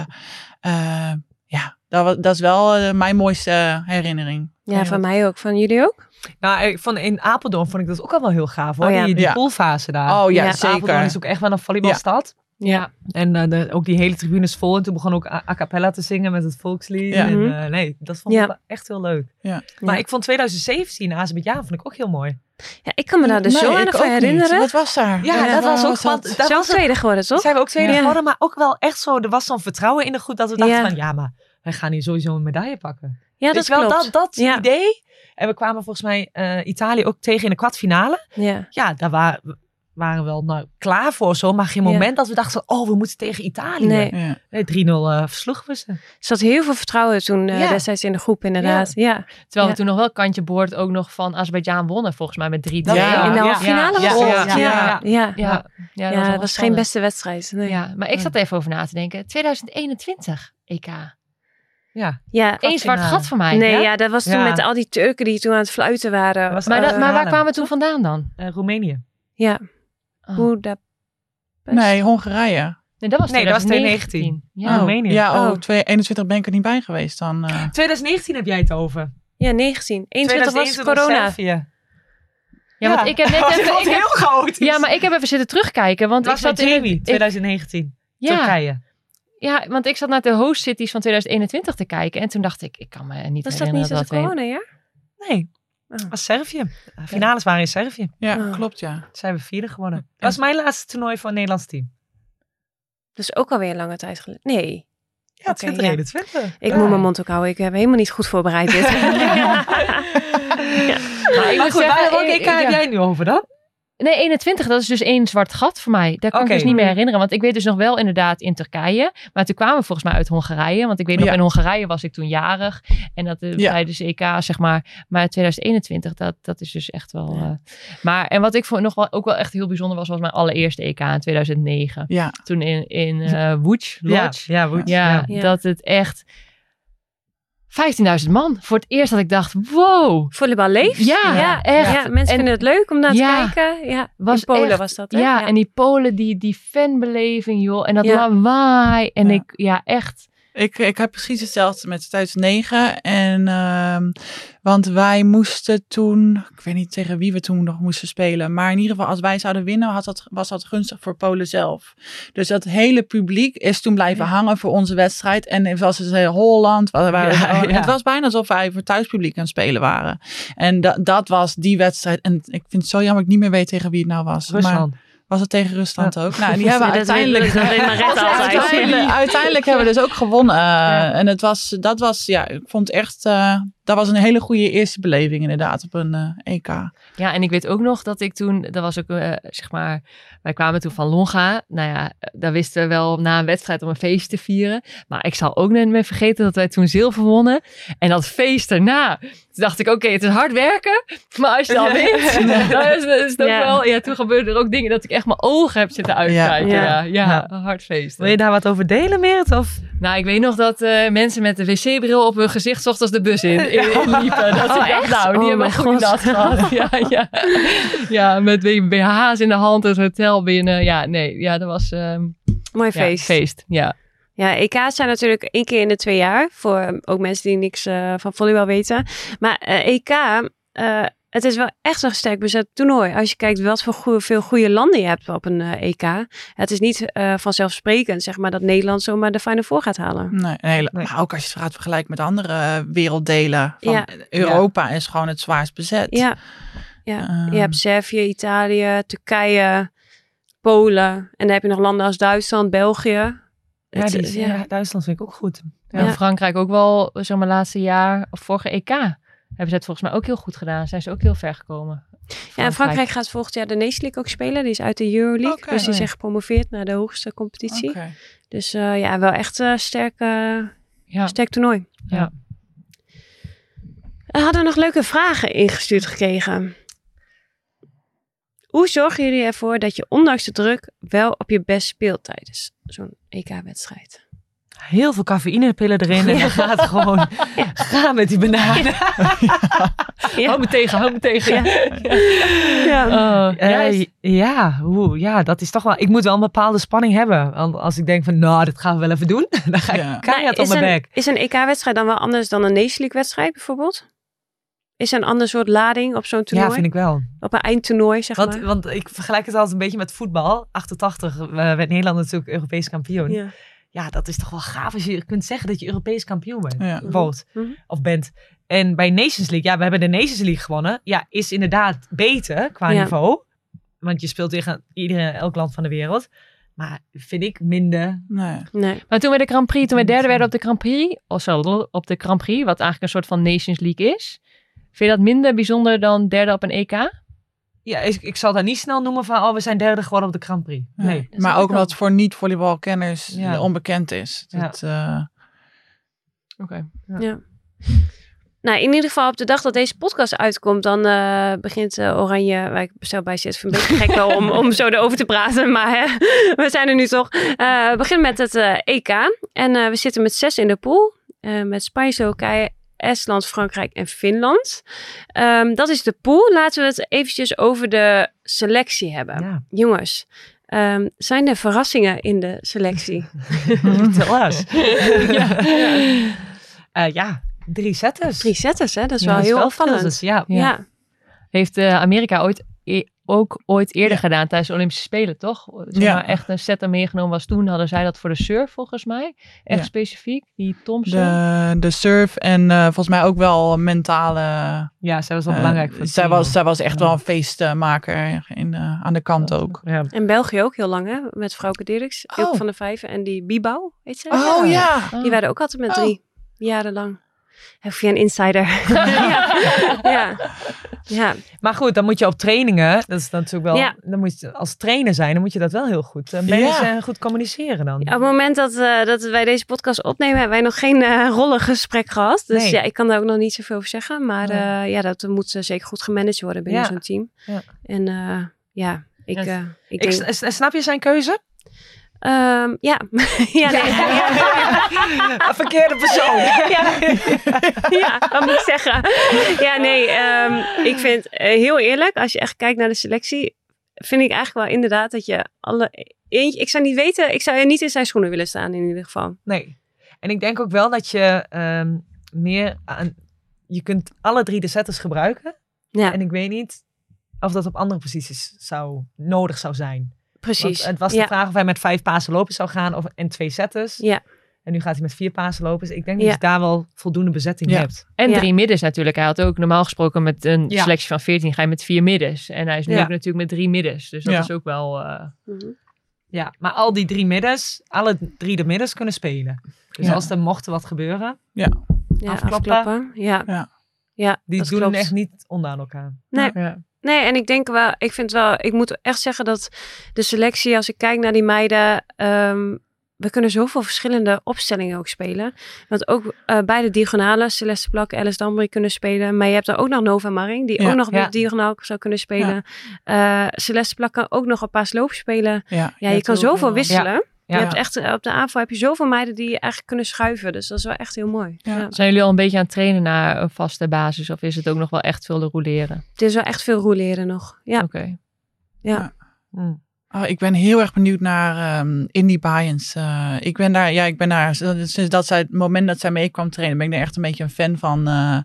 eh, ja, dat, dat is wel mijn mooiste herinnering.
ja, van mij ook. Van jullie ook?
Nou, ik vond, in Apeldoorn vond ik dat ook al wel heel gaaf hoor.
Oh ja.
Die, die
Ja.
poolfase daar.
Oh ja,
Ja,
Apeldoorn is ook echt wel een volleybalstad.
Ja.
En eh, de, ook die hele tribunes vol. En toen begon ook a, a cappella te zingen met het volkslied.
Ja.
En,
Mhm.
eh, nee, dat vond ik echt heel leuk.
Ja.
Maar ik vond 2017 Azerbeidzjan vond ik ook heel mooi.
Ja, ik kan me daar dus
Nee,
zo van
niet.
herinneren.
Wat was daar?
Ja, dat was ook
wat.
dat was
tweede geworden, toch?
Zijn we ook tweede geworden, maar ook wel echt zo. Er was zo'n vertrouwen in de groep dat we dachten
Ja.
van ja, maar wij gaan hier sowieso een medaille pakken.
Ja, dat
Weet je wel,
klopt.
dat, dat idee. En we kwamen volgens mij eh, Italië ook tegen in de kwartfinale.
Ja.
Ja, daar waren, waren we wel nou, klaar voor zo. Maar geen
Ja.
moment dat we dachten, oh, we moeten tegen Italië.
Nee.
Ja.
Nee, 3-0 eh, versloegen we ze.
Er zat heel veel vertrouwen toen eh,
Ja.
destijds in de groep, inderdaad. Ja.
Terwijl
Ja.
we toen nog wel kantje boord ook nog van Azerbeidzjan wonnen, volgens mij met 3
Dat-
Ja.
In de halve finale
ja,
was
ja,
het.
ja,
Ja,
ja,
dat, was geen beste wedstrijd. Nee.
Ja, maar ik zat even over na te denken. 2021 EK.
Ja,
Ja.
Eén zwart
finale.
gat voor mij.
Nee, ja, dat was toen
Ja.
met al die Turken die toen aan het fluiten waren.
Dat was
Maar, dat,
Eh,
maar waar kwamen we toen vandaan dan?
eh, Roemenië.
Ja,
Oh.
Budapest.
Nee, Hongarije.
Nee, dat was
Nee, dat was
2019. Ja.
oh,
Roemenië.
Ja, oh,
Oh.
2021 ben ik er niet bij geweest dan. eh.
2019 heb jij het over.
Ja, 19. 21 was
2021
corona.
Servië.
Ja, want ik heb net
Dat
even... ik heb-
heel groot.
ja, maar ik heb even zitten terugkijken. Want
Het
ik
was
zat in
Jamie,
ik-
2019.
ja,
Turkije.
Ja, want ik zat naar de host cities van 2021 te kijken. En toen dacht ik, ik kan me niet
Was dat
herinneren
niet zoals
dat we...
corona, ja?
Nee, dat was Servië. De finales waren in Servië.
Ja,
Oh.
klopt ja.
Toen zijn we vierde geworden. Dat was mijn laatste toernooi voor het Nederlands team.
Dus ook alweer een lange tijd geleden. Nee,
Ja, 2021.
ik
Ja.
moet mijn mond ook houden. Ik heb helemaal niet goed voorbereid dit.
Maar ik
Maar
moet
goed,
zeggen,
welke
ik-
EK heb
ja.
jij nu over dan?
Nee, 21, dat is dus één zwart gat voor mij. Daar kan ik dus niet meer herinneren. Want ik weet dus nog wel inderdaad in Turkije. Maar toen kwamen we volgens mij uit Hongarije. Want ik weet nog,
Ja.
in Hongarije was ik toen jarig. En dat uh,
Ja.
tijdens EK, zeg maar. Maar 2021, dat, dat is dus echt wel... eh, maar, en wat ik vond nog wel, ook wel echt heel bijzonder was, was mijn allereerste EK in 2009.
Ja,
Toen in, in eh Łódź, Lodge.
Ja,
Ja. dat het echt... 15.000 man. Voor het eerst dat ik dacht, wow.
Volleybal leeft.
Ja,
ja,
echt.
Ja, mensen
En-
vinden het leuk om naar
Ja.
te kijken. Ja,
Was
in Polen
echt-
was dat, hè?
Ja, en die Polen, die, die fanbeleving, joh. En dat
Ja.
lawaai. En
Ja.
ik, ja, echt.
Ik, ik heb precies hetzelfde met 2009. En, ehm, want wij moesten toen, ik weet niet tegen wie we toen nog moesten spelen. Maar in ieder geval, als wij zouden winnen, had dat, was dat gunstig voor Polen zelf. Dus dat hele publiek is toen blijven hangen voor onze wedstrijd. En het was Holland. wa-
Ja,
wa-
ja.
Het was bijna alsof wij voor thuispubliek aan het spelen waren. En da- dat was die wedstrijd. En ik vind het zo jammer dat ik niet meer weet tegen wie het nou was. Maar. Was het tegen Rusland ook? Nou, en die hebben uiteindelijk... Uiteindelijk, uiteindelijk hebben we dus ook gewonnen. Uh, En het was, dat was, ja, ik vond echt, uh, dat was een hele goede eerste beleving inderdaad op een uh, EK.
Ja, en ik weet ook nog dat ik toen, dat was ook, uh, zeg maar, wij kwamen toen van Longa. Nou ja, daar wisten we wel na een wedstrijd om een feest te vieren. Maar ik zal ook niet meer vergeten dat wij toen zilver wonnen. En dat feest daarna, toen dacht ik, oké, okay, het is hard werken. Maar als je dan wint, dan is, is het ook
Ja.
wel, ja, toen gebeurde er ook dingen dat ik echt mijn ogen heb zitten uitkijken.
Ja.
Ja, ja, hard feest.
Wil je daar wat over delen, Meert? Of?
Nou, ik weet nog dat uh, mensen met de wc-bril op hun gezicht ochtends de bus in, in, in liepen. Dat
Oh,
ik dacht,
echt?
nou, die
Oh,
hebben nacht gehad. Ja, ja. ja, met BH's in de hand, het hotel binnen. Ja, nee, ja, dat was... ehm
Mooi
ja,
feest.
feest, ja.
Ja, EK's zijn natuurlijk één keer in de twee jaar. Voor eh, ook mensen die niks eh, van volleybal weten. Maar eh, EK, eh, het is wel echt een sterk bezet toernooi. Als je kijkt wat voor goeie, veel goede landen je hebt op een EK. Het is niet eh, vanzelfsprekend, zeg maar, dat Nederland zomaar de Final Four gaat halen.
Nee, een hele,
Nee.
Maar ook als je het gaat vergelijken met andere werelddelen. Van
Ja.
Europa is gewoon het zwaarst bezet.
Ja, ja.
Ehm.
je hebt Servië, Italië, Turkije, Polen. En dan heb je nog landen als Duitsland, België.
Ja, die,
ja,
Duitsland vind ik ook goed.
Ja. En Frankrijk ook wel, zeg maar, laatste jaar, of vorige EK, hebben ze het volgens mij ook heel goed gedaan. Zijn ze ook heel ver gekomen.
Ja, en Frankrijk gaat volgend jaar de Nation League ook spelen. Die is uit de Euroleague. Dus die zijn gepromoveerd naar de hoogste competitie.
Oké.
Dus eh, ja, wel echt een sterk, eh,
Ja.
sterk toernooi.
Ja.
We hadden nog leuke vragen ingestuurd gekregen. Hoe zorgen jullie ervoor dat je ondanks de druk wel op je best speelt tijdens zo'n EK-wedstrijd?
Heel veel cafeïnepillen erin en dan gaat het gewoon gaan met die bananen.
Hou me tegen, hou me tegen.
Ja.
Oh, ja, is-
ja, hoe, ja, dat is toch wel... Ik moet wel een bepaalde spanning hebben. Want als ik denk van, nou, dit gaan we wel even doen. Dan ga ik
Ja.
keihard op mijn bek.
is een EK-wedstrijd dan wel anders dan een Nation League-wedstrijd bijvoorbeeld? Is er een ander soort lading op zo'n toernooi?
Ja, vind ik wel.
Op een eindtoernooi, zeg
Want,
maar.
want ik vergelijk het altijd een beetje met voetbal. 88 eh, werd Nederland natuurlijk Europees kampioen. Ja.
Ja.
dat is toch wel gaaf als je kunt zeggen dat je Europees kampioen bent.
Ja.
Wordt.
Mhm.
Of bent. En bij Nations League, ja, we hebben de Nations League gewonnen. Ja, is inderdaad beter qua
Ja.
niveau. Want je speelt tegen iedereen, elk land van de wereld. Maar vind ik minder.
Nee.
Nee.
Maar toen we de Grand Prix, toen we derde werden op de Grand Prix, of zo, op de Grand Prix, wat eigenlijk een soort van Nations League is, vind je dat minder bijzonder dan derde op een EK?
Ja, ik, ik zal daar niet snel noemen van, oh, we zijn derde geworden op de Grand Prix. Nee.
Maar ook omdat het voor niet-volleybalkenners
Ja.
onbekend is.
Ja.
Dat, eh,
Oké.
Ja. Nou, in ieder geval op de dag dat deze podcast uitkomt, dan eh, begint eh, Oranje, waar ik bestel bij zit, vind ik een beetje gek wel om, om zo erover te praten, maar hè, we zijn er nu toch. Eh begin met het EK en eh, we zitten met zes in de pool, eh, met Spanje, Slowakije, Estland, Frankrijk en Finland. Ehm, dat is de pool. Laten we het eventjes over de selectie hebben.
Ja.
Jongens, ehm, zijn er verrassingen in de selectie?
Vertel eens. Eh, ja, drie setters.
Drie setters, hè? Dat is
Ja,
wel heel opvallend.
ja.
Ja.
ja.
Heeft eh, Amerika ooit, e- ook ooit eerder
Ja.
gedaan tijdens de Olympische Spelen, toch? Zeg
Ja.
maar echt een setter meegenomen was toen, hadden zij dat voor de surf volgens mij. Echt
Ja.
specifiek, die Thompson.
de, de surf en eh, volgens mij ook wel mentale.
Ja, zij was wel
eh,
belangrijk voor
zij, was, zij was echt
Ja.
wel een feestmaker in, eh, aan de kant ook.
Ja.
En België ook heel lang, hè? Met Vrouwke Dirks,
Oh.
Van de Vijven en die Bibau, weet ze?
Oh ja.
Ah.
Die werden ook altijd met
Oh.
drie, jarenlang. Heb via een insider. ja. ja. Ja.
Maar goed, dan moet je op trainingen, dat is natuurlijk wel,
Ja.
dan moet je als trainer zijn, dan moet je dat wel heel goed uh, managen en goed communiceren dan.
Op het moment dat, eh, dat wij deze podcast opnemen, hebben wij nog geen eh rollengesprek gehad. Dus
Nee.
ja, ik kan daar ook nog niet zoveel over zeggen. Maar
Nee.
eh, ja, dat moet eh, zeker goed gemanaged worden binnen
Ja.
zo'n team.
Ja.
En eh, ja, ik,
Ja,
eh, ik
Ik,
denk...
s- snap je zijn keuze?
Ehm, ja. ja, nee.
Verkeerde persoon.
ja. ja, wat moet ik zeggen? Ja, nee, ehm, ik vind eh, heel eerlijk, als je echt kijkt naar de selectie, vind ik eigenlijk wel inderdaad dat je alle. Eentje, ik zou niet weten, ik zou je niet in zijn schoenen willen staan in ieder geval.
Nee. En ik denk ook wel dat je ehm, meer aan, je kunt alle drie de setters gebruiken.
Ja,
En ik weet niet of dat op andere posities zou, nodig zou zijn.
Precies.
Want het was de
ja.
vraag of hij met vijf pasen lopen zou gaan of, en twee setters.
Ja.
En nu gaat hij met vier pasen lopen. Dus ik denk dat je daar wel voldoende bezetting
Ja.
hebt.
En
Ja.
drie middens natuurlijk. Hij had ook normaal gesproken met een
Ja.
selectie van 14 ga je met vier middens. En hij is nu
Ja.
ook natuurlijk met drie middens. Dus dat
Ja.
is ook wel... eh,
Mhm.
Ja, maar al die drie middens, alle drie de middens kunnen spelen. Dus
Ja.
als er mocht er wat gebeuren,
Ja,
Afklappen.
afklappen. Ja.
Ja.
Ja,
die
dat
doen
klopt.
echt niet onder aan elkaar.
Nee.
ja.
Nee, en ik denk wel, ik vind wel, ik moet echt zeggen dat de selectie, als ik kijk naar die meiden, ehm, we kunnen zoveel verschillende opstellingen ook spelen. Want ook eh beide diagonalen, Celeste Plak, Alice Dambry kunnen spelen. Maar je hebt er ook nog Nova Maring, die
Ja,
ook nog
ja.
weer diagonaal zou kunnen spelen. Eh, Celeste Plak kan ook nog een paar sloop spelen.
Ja,
je kan zoveel
veel-
wisselen.
Ja.
Je hebt echt, eh, op de aanval heb je zoveel meiden die eigenlijk kunnen schuiven. Dus dat is wel echt heel mooi.
Ja.
Ja.
Zijn jullie al een beetje aan het trainen naar een vaste basis? Of is het ook nog wel echt veel roleren?
Het is wel echt veel rouleren nog. Ja.
Oké.
Ja.
Hm.
Oh, ik ben heel erg benieuwd naar ehm Indie Bayens. Eh, ik ben daar, ja, ik ben daar sinds dat zij het moment dat zij mee kwam trainen, ben ik daar echt een beetje een fan van. eh,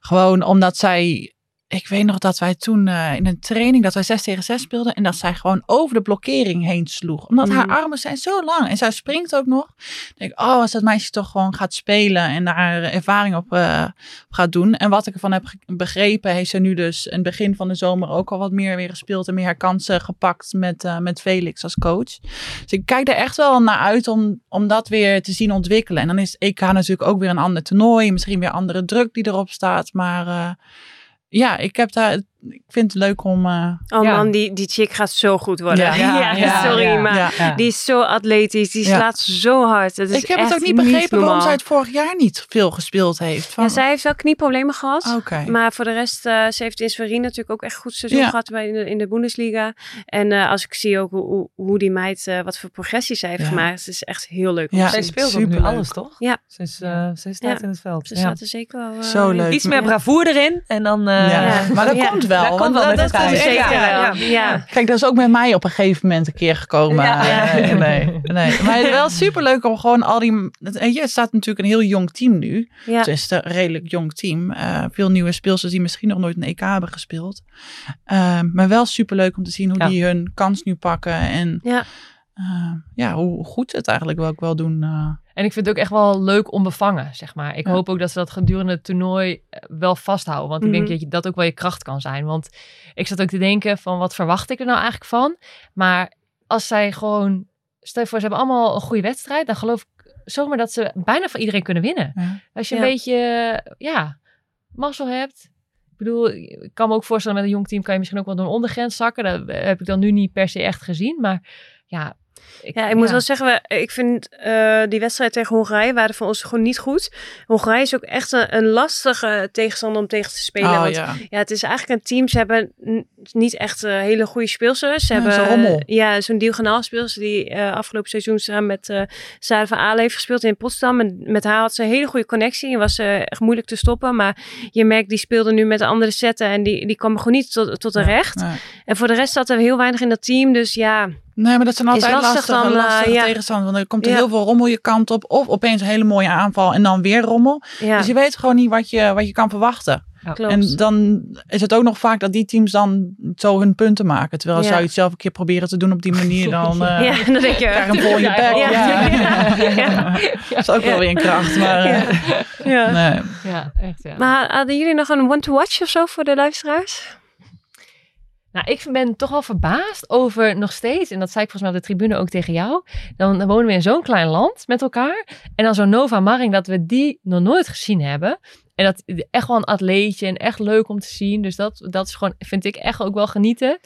gewoon omdat zij, ik weet nog dat wij toen eh, in een training dat wij 6 tegen 6 speelden en dat zij gewoon over de blokkering heen sloeg. Omdat haar
Mhm.
armen zijn zo lang en zij springt ook nog. Ik denk, oh, als dat meisje toch gewoon gaat spelen en daar ervaring op, eh, op gaat doen. En wat ik ervan heb begrepen, heeft ze nu dus in het begin van de zomer ook al wat meer weer gespeeld en meer haar kansen gepakt met, eh, met Felix als coach. Dus ik kijk er echt wel naar uit om, om dat weer te zien ontwikkelen. En dan is EK natuurlijk ook weer een ander toernooi, misschien weer andere druk die erop staat. Maar ja, ik heb daar, ik vind het leuk om. eh,
Oh
Ja.
man, die, die chick gaat zo goed worden.
Ja.
Ja,
Ja,
sorry,
ja,
maar
ja.
Ja.
die is zo atletisch. Die
Ja.
slaat zo hard. Het is
ik heb het
echt
ook niet begrepen waarom zij het vorig jaar niet veel gespeeld heeft. Van,
Ja, zij heeft wel knieproblemen gehad.
Oké.
Maar voor de rest, eh, ze heeft in Schwerin natuurlijk ook echt goed seizoen
Ja.
gehad bij in, de, in de Bundesliga. En eh, als ik zie ook hoe, hoe, hoe die meid, eh, wat voor progressie zij heeft
Ja.
gemaakt, het is echt heel leuk
Ja.
Zij speelt ook nu alles, toch?
Ja.
Ze, is, eh, ze staat
Ja.
in het veld.
Ze
Ja.
staat er zeker wel. eh,
Zo leuk.
Iets meer bravoure erin en dan... eh,
ja.
ja.
Maar dat
Ja.
komt wel.
Dat komt wel met
dat,
de
dat
Zeker
Ja,
wel.
ja.
Ja.
Kijk, dat is ook met mij op een gegeven moment een keer gekomen.
Ja.
Eh, nee, nee. Maar het is wel superleuk om gewoon al die... Je, het staat natuurlijk een heel jong team nu.
Ja.
Het is een redelijk jong team. Eh, veel nieuwe speelsters die misschien nog nooit een EK hebben gespeeld. Eh, maar wel superleuk om te zien hoe
Ja.
die hun kans nu pakken. En
Ja.
ja, hoe goed ze het eigenlijk wel, ook wel doen. Eh.
En ik vind het ook echt wel leuk onbevangen, zeg maar. Ik
Ja.
hoop ook dat ze dat gedurende het toernooi eh, wel vasthouden. Want ik
Mhm.
denk dat je, dat ook wel je kracht kan zijn. Want ik zat ook te denken van, wat verwacht ik er nou eigenlijk van? Maar als zij gewoon... Stel je voor, ze hebben allemaal een goede wedstrijd. Dan geloof ik zomaar dat ze bijna van iedereen kunnen winnen.
Ja.
Als je
Ja.
een beetje, eh, ja, mazzel hebt. Ik bedoel, ik kan me ook voorstellen met een jong team kan je misschien ook wel door een ondergrens zakken. Dat heb ik dan nu niet per se echt gezien. Maar ja...
Ja, ik moet wel zeggen, we- ik vind eh, die wedstrijd tegen Hongarije waren voor ons gewoon niet goed. Hongarije is ook echt een, een lastige tegenstander om tegen te spelen.
Oh,
want
ja.
Ja, het is eigenlijk een team. Ze hebben niet echt eh, hele goede speelsters. Ze
Ja,
hebben
zo'n rommel.
Ja, zo'n diagonaal speelster die eh, afgelopen seizoen samen met eh Sarah van Aalen heeft gespeeld in Potsdam. En met haar had ze een hele goede connectie en was ze echt moeilijk te stoppen. Maar je merkt, die speelde nu met andere zetten en die, die kwam gewoon niet tot, tot de recht. En voor de rest zat er heel weinig in dat team. Dus ja,
Nee, maar dat zijn altijd
lastig
lastige,
dan, eh,
lastige
ja.
tegenstanders. Want er komt er
Ja.
heel veel rommel je kant op. Of opeens een hele mooie aanval en dan weer rommel.
ja
Dus je weet gewoon niet wat je, wat je kan verwachten.
klopt.
En dan is het ook nog vaak dat die teams dan zo hun punten maken. Terwijl
Ja.
zou je het zelf een keer proberen te doen op die manier, dan eh
ja, dan denk je...
krijg je hem vol in je
Ja,
bek.
ja.
Ja.
Ja.
Dat is ook wel weer een kracht. Maar, eh,
Ja.
nee.
Ja, echt ja.
Maar hadden jullie nog een one-to-watch of zo voor de luisteraars?
Nou, ik ben toch wel verbaasd over nog steeds, en dat zei ik volgens mij op de tribune ook tegen jou. Dan, wonen we in zo'n klein land met elkaar. En dan zo'n Nova Maring, dat we die nog nooit gezien hebben. En dat echt wel een atleetje en echt leuk om te zien. Dus dat, dat is gewoon, vind ik echt ook wel genieten.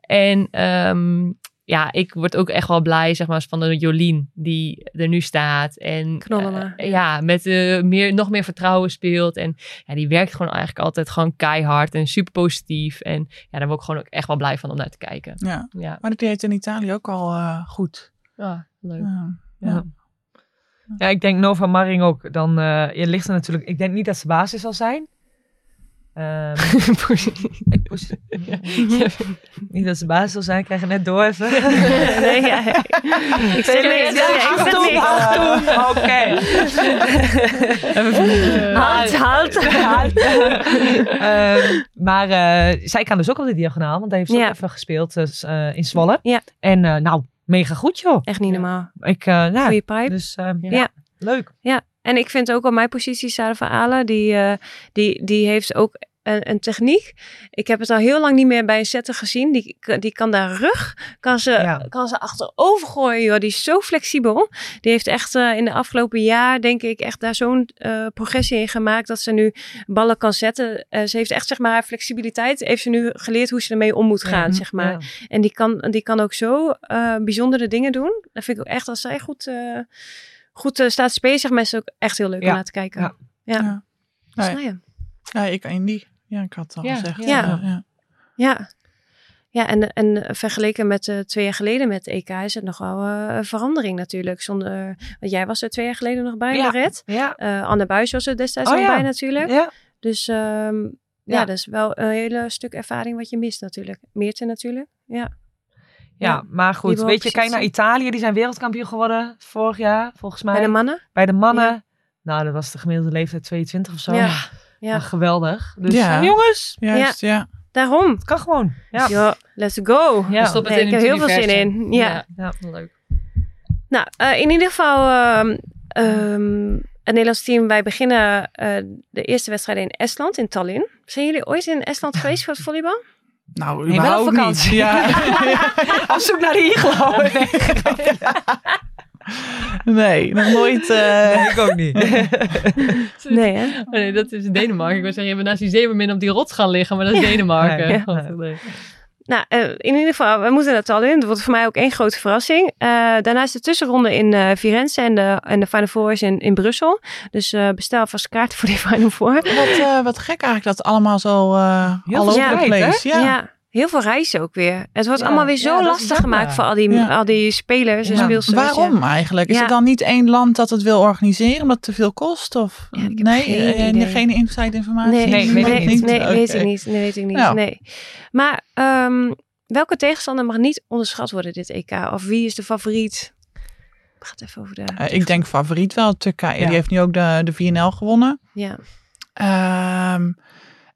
En ehm, ja, ik word ook echt wel blij, zeg maar, van de Jolien die er nu staat. En eh, ja, met eh, meer, nog meer vertrouwen speelt. En ja, die werkt gewoon eigenlijk altijd gewoon keihard en super positief. En ja, daar word ik gewoon ook echt wel blij van om naar te kijken.
Ja.
Ja,
Maar dat deed in Italië ook al eh, goed.
ja leuk.
Ja.
Ja. Ja, ik denk Nova Maring ook. Dan eh, je ligt er natuurlijk. Ik denk niet dat ze basis zal zijn. Ehm, ik poes- niet dat ze basis zal zijn. Ik krijg het net door even.
nee, ja. Ik zeg niks. Ja, ik zeg niks.
Achtung, Oké.
Halt, halt.
Ehm, maar eh, zij kan dus ook op de diagonaal. Want hij heeft ze ook
Ja.
even gespeeld dus, eh, in Zwolle.
Ja.
En eh, nou, mega goed joh.
Echt niet normaal.
Ik, eh nou,
Goeie pipe.
dus ehm,
Ja.
ja. leuk.
Ja, en ik vind ook op mijn positie Sarah van Alen, die, eh, die, die heeft ook een, een techniek. Ik heb het al heel lang niet meer bij een setter gezien. Die, die kan daar rug, kan ze,
Ja.
kan ze achterover gooien. Joh. Die is zo flexibel. Die heeft echt eh, in de afgelopen jaar, denk ik, echt daar zo'n eh, progressie in gemaakt dat ze nu ballen kan zetten. Ze heeft echt, zeg maar, haar flexibiliteit, heeft ze nu geleerd hoe ze ermee om moet gaan,
Ja.
zeg maar.
Ja.
En die kan, die kan ook zo bijzondere dingen doen. Dat vind ik ook echt, als zij goed, goed eh, staat maar, is het ook echt heel leuk
Ja.
om naar te kijken.
Ja.
Ja.
Ja. Ik in die. Ja, ik had het al
Ja,
gezegd.
ja.
ja.
Ja, ja en, en vergeleken met eh, twee jaar geleden met EK is het nog wel eh, een verandering natuurlijk. Zonder, want jij was er twee jaar geleden nog bij,
Ja.
Marit.
Ja.
Eh, Anne Buis was er destijds
Oh,
nog
ja.
bij natuurlijk.
Ja.
Dus ehm, ja.
Ja.
dat is wel een hele stuk ervaring wat je mist natuurlijk. Meerte natuurlijk. Ja.
Ja, maar goed. Weet je, kijk naar. Italië. Die zijn wereldkampioen geworden vorig jaar, volgens mij.
Bij de mannen?
Bij de mannen.
Ja.
Nou, dat was de gemiddelde leeftijd 22 of zo.
Ja. Ja,
geweldig. Dus
Ja.
eh, jongens,
Juist, ja.
daarom.
het kan gewoon. Ja.
Ja, let's go.
Ja.
We stoppen
Nee,
het
ik
in
heb
het
heel veel zin in. Ja.
Ja.
leuk.
Nou, eh, in ieder geval, ehm, ehm, het Nederlands team, wij beginnen eh, de eerste wedstrijd in Estland, in Tallinn. Zijn jullie ooit in Estland geweest voor het volleybal?
Nou,
Nee, wel op
überhaupt niet.
vakantie.
Ja.
Op zoek naar de iglo.
nee, nog nooit. eh,
ik ook niet.
Nee, hè?
Oh nee, dat is Denemarken. Ik wil zeggen, je bent naast die zeemermin op die rots gaan liggen, maar dat is Denemarken.
Nee.
God, nee.
Nou, eh, in ieder geval, we moeten naar Tallinn. Dat wordt voor mij ook één grote verrassing. Eh, daarna is de tussenronde in eh Firenze en de, en de Final Four is in, in Brussel. Dus eh, bestel vast kaarten voor die Final Four.
wat, eh, wat gek eigenlijk dat allemaal zo uh, all over the place. Ja.
Ja. Heel veel reizen ook weer. Het wordt
Ja,
allemaal weer zo lastig gemaakt voor al die,
Ja.
al die spelers en
Ja.
speelsters.
Waarom eigenlijk? Is
Ja.
er dan niet één land dat het wil organiseren omdat het te veel kost? Of
ik
nee,
geen
eh,
idee.
geen inside informatie?
Nee,
Nee, weet ik
nee,
niet.
Nee, weet
Oké.
ik niet. Nee, weet ik niet. Nee. Maar ehm, welke tegenstander mag niet onderschat worden dit EK? Of wie is de favoriet? Gaat even over de.
Eh, ik denk favoriet wel Turkije.
Ja.
Die heeft nu ook de, de 4NL gewonnen.
Ja.
Ehm,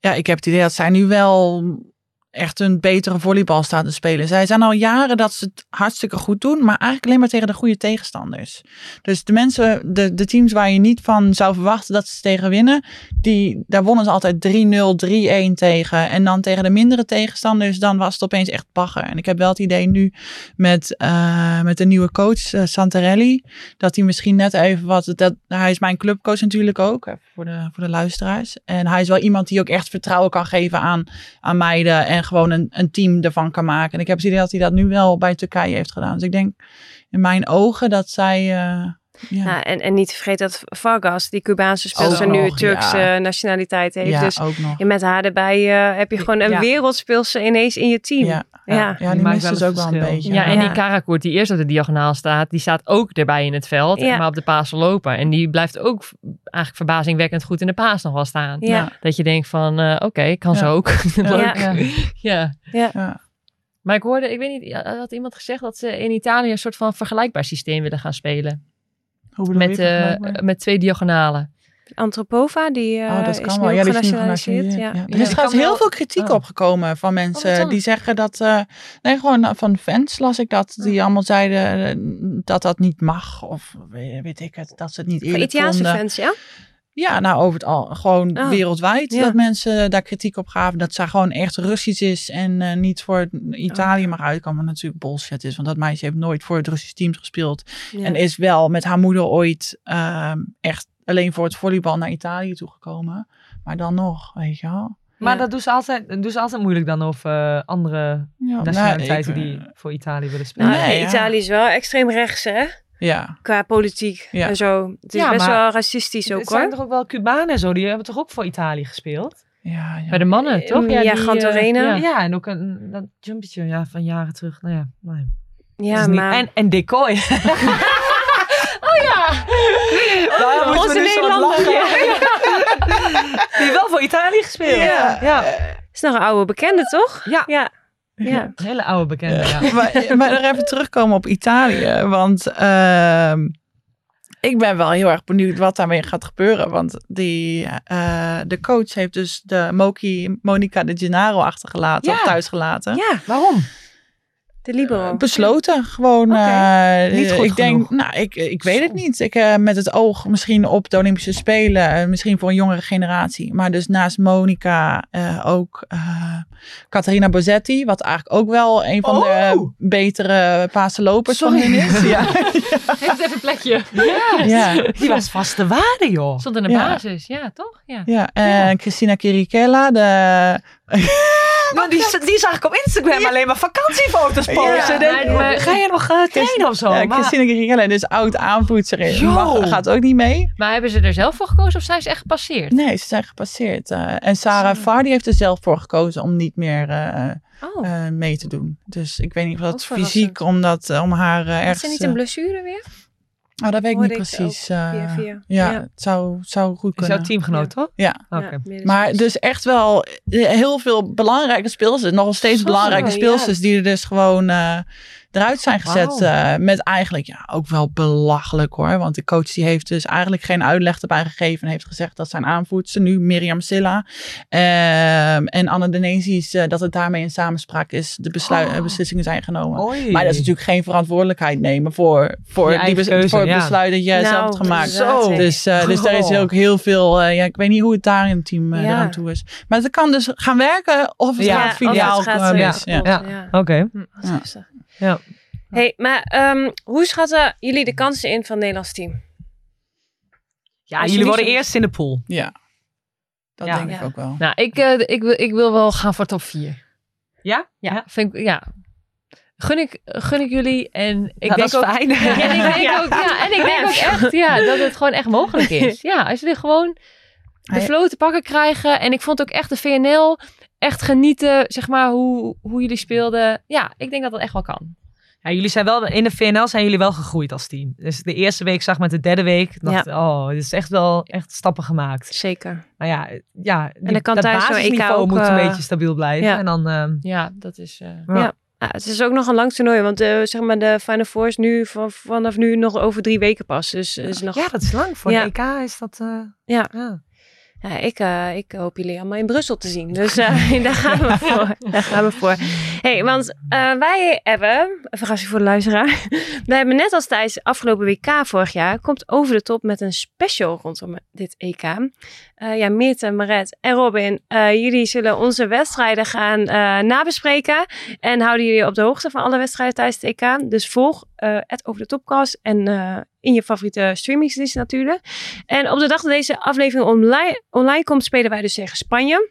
ja, ik heb het idee dat zij nu wel echt een betere volleybal staan te spelen. Zij zijn al jaren dat ze het hartstikke goed doen, maar eigenlijk alleen maar tegen de goede tegenstanders. Dus de mensen, de, de teams waar je niet van zou verwachten dat ze tegen winnen, die, daar wonnen ze altijd 3-0, 3-1 tegen. En dan tegen de mindere tegenstanders, dan was het opeens echt bagger. En ik heb wel het idee nu met, eh, met de nieuwe coach, eh, Santarelli, dat hij misschien net even wat, dat, hij is mijn clubcoach natuurlijk ook, voor de, voor de luisteraars. En hij is wel iemand die ook echt vertrouwen kan geven aan, aan meiden en gewoon een, een team ervan kan maken. En ik heb het idee dat hij dat nu wel bij Turkije heeft gedaan. Dus ik denk in mijn ogen dat zij... ja,
Nou, en, en niet te vergeten dat Vargas, die Cubaanse speelster, nu Turkse
ja.
nationaliteit heeft.
ja,
dus
ook nog.
en met haar erbij eh, heb je gewoon een
Ja.
wereldspeelster ineens in je team.
Ja,
Ja.
ja,
Die
die
maakt
dus ook wel een beetje.
Ja, en
Ja.
die Karakoert, die eerst op de diagonaal staat, die staat ook erbij in het veld,
Ja.
maar op de paas lopen. En die blijft ook eigenlijk verbazingwekkend goed in de paas nog wel staan.
Ja.
Dat je denkt van, eh, oké, kan ze ook. Leuk.
Ja.
Ja.
Ja.
Maar ik hoorde, ik weet niet, had iemand gezegd dat ze in Italië een soort van vergelijkbaar systeem willen gaan spelen.
Hoe bedoel
Met,
je
eh, met twee diagonalen.
Antropova, die eh,
Oh, dat
is
kan wel. Ja, die
genationaliseerd. Ja.
Ja. Er is
Ja.
trouwens heel
wel-
veel kritiek
Oh.
opgekomen van
wat
mensen die zeggen dat... eh, nee, gewoon van fans las ik dat. Die allemaal zeiden eh, dat dat niet mag. Of weet, ik het, dat ze het niet eerlijk
Italiaanse
vonden.
fans, ja?
Ja, nou over het al. Gewoon
Oh,
wereldwijd
ja.
dat mensen daar kritiek op gaven. Dat zij gewoon echt Russisch is en eh, niet voor Italië mag uitkomen. Wat natuurlijk bullshit is. Want dat meisje heeft nooit voor het Russisch team gespeeld.
ja.
En is wel met haar moeder ooit ehm, echt alleen voor het volleybal naar Italië toegekomen. Maar dan nog, weet je wel.
Maar
Ja.
dat doen ze altijd, doen ze altijd moeilijk dan over eh, andere
Ja,
nationaliteiten
nou, ik,
die voor Italië willen spelen.
Nou,
Nee, ja.
Italië is wel extreem rechts, hè?
Ja,
Qua politiek
Ja.
en zo. Het is
Ja,
best wel racistisch ook,
er zijn
hoor.
toch ook wel Cubanen en zo, die hebben toch ook voor Italië gespeeld?
ja, ja.
Bij de mannen, toch?
Ja,
die,
Gantorena.
eh,
Ja, en ook een dat jumpetje ja, van jaren terug. Nou ja, nou ja.
Ja,
niet-
maar...
En, en decoy. oh ja! Daar moeten we nu lachen. Die wel voor Italië gespeeld.
Ja.
ja.
is nog een oude bekende, toch?
Ja.
Ja. Ja.
Een hele oude bekende, ja.
maar, maar er even terugkomen op Italië. Want ehm, ik ben wel heel erg benieuwd wat daarmee gaat gebeuren. Want die, eh, de coach heeft dus de Moki, Monica de Gennaro achtergelaten
Ja.
of thuisgelaten.
Ja,
Waarom?
De libero.
Besloten, gewoon. Eh,
Niet goed
ik denk, nou, ik, ik weet het niet. Ik, eh, met het oog misschien op de Olympische Spelen, eh, misschien voor een jongere generatie. Maar dus naast Monica eh, ook eh Caterina Bozzetti, wat eigenlijk ook wel een van de
Oh!
betere Pasenlopers van
Sorry.
hen is. Ja,
Heeft even een plekje.
ja.
Die was vaste waarde, joh.
Stond in de
Ja.
basis, ja, toch? Ja.
ja. En Christina Kirikella, de
Maar die, die zag ik op Instagram alleen maar vakantiefoto's posten.
Ja,
Denk,
maar- maar-
ga je nog eh, trainen of zo?
ja,
Maar-
Christina Kirikella, dus oud. Mag, gaat ook niet mee.
Maar hebben ze er zelf voor gekozen of zijn ze echt gepasseerd?
Nee, ze zijn gepasseerd. eh, en Sarah Vardy heeft er zelf voor gekozen om niet meer eh,
Oh,
eh, mee te doen. Dus ik weet niet of dat fysiek, omdat, om haar
is er niet een blessure weer?
Oh, dat weet ik niet
ik
precies.
ook
eh,
via via.
ja,
Ja.
het zou, zou goed
Is
kunnen.
jouw teamgenoot, toch?
Ja. Maar dus echt wel eh, heel veel belangrijke speelsters. Nog steeds belangrijke
ja.
speelsters die er dus gewoon eh, eruit zijn gezet. eh, met eigenlijk ja, ook wel belachelijk hoor. Want de coach die heeft dus eigenlijk geen uitleg erbij gegeven. En heeft gezegd dat zijn aanvoerster nu Mirjam Silla ehm, en Anne Denezis, eh dat het daarmee in samenspraak is. De besluit,
Oh.
eh, beslissingen zijn genomen.
Oei.
Maar dat is natuurlijk geen verantwoordelijkheid nemen voor, voor,
Je
die bes-
keuze,
voor het
ja.
besluit dat jij
Nou,
zelf hebt gemaakt.
zeker.
Dus, eh, dus daar is ook heel veel, eh, ja, ik weet niet hoe het daar in het team eh,
Ja.
eraan toe is. Maar het kan dus gaan werken of het
Ja,
gaat filiaal
eh,
mis. Ja.
kapot,
Ja.
ja.
Oké.
Dat is
Ja.
Hey, maar ehm, hoe schatten jullie de kansen in van het Nederlands team?
Ja, jullie worden
zo-
eerst in de pool.
Ja. Dat
Ja.
denk ik ook wel.
Nou, ik, eh, ik, wil, ik wil wel gaan voor top 4.
Ja?
Ja, Vind ik, ja. Gun, ik, gun ik jullie. En ik
Nou,
denk
dat is
ook,
fijn.
Ja, en ik denk ook, ja, en ik denk ook echt ja, dat het gewoon echt mogelijk is. Ja, als jullie gewoon de flow te pakken krijgen. En ik vond ook echt de VNL echt genieten, zeg maar, hoe, hoe jullie speelden. Ja, ik denk dat dat echt wel kan.
Ja, jullie zijn wel, in de VNL zijn jullie wel gegroeid als team. Dus de eerste week zag met de derde week, dacht, oh, dit is echt wel echt stappen gemaakt.
Zeker.
Maar ja, ja die,
dan kan
dat basisniveau
ook,
moet een
eh,
beetje stabiel blijven.
ja.
En dan, ehm,
Ja, dat is... eh,
ja.
Ja. Het is ook nog een lang toernooi, want eh, zeg maar de Final Four is nu van, vanaf nu nog over drie weken pas. Dus is nog,
ja, dat is lang. Voor een EK is dat... eh,
Ja.
Ja.
Ik, eh, ik hoop jullie allemaal in Brussel te zien. Dus eh, daar gaan we voor. Daar gaan we voor. hey, want eh, wij hebben, een verrassing voor de luisteraar. wij hebben net als tijdens afgelopen WK vorig jaar, komt over de top met een special rondom dit EK. Ja, Meerte, Maret en Robin, jullie zullen onze wedstrijden gaan nabespreken. En houden jullie op de hoogte van alle wedstrijden tijdens het EK. Dus volg het over de topcast en in je favoriete streamingsdienst natuurlijk. En op de dag dat deze aflevering online, online komt, spelen wij dus tegen Spanje.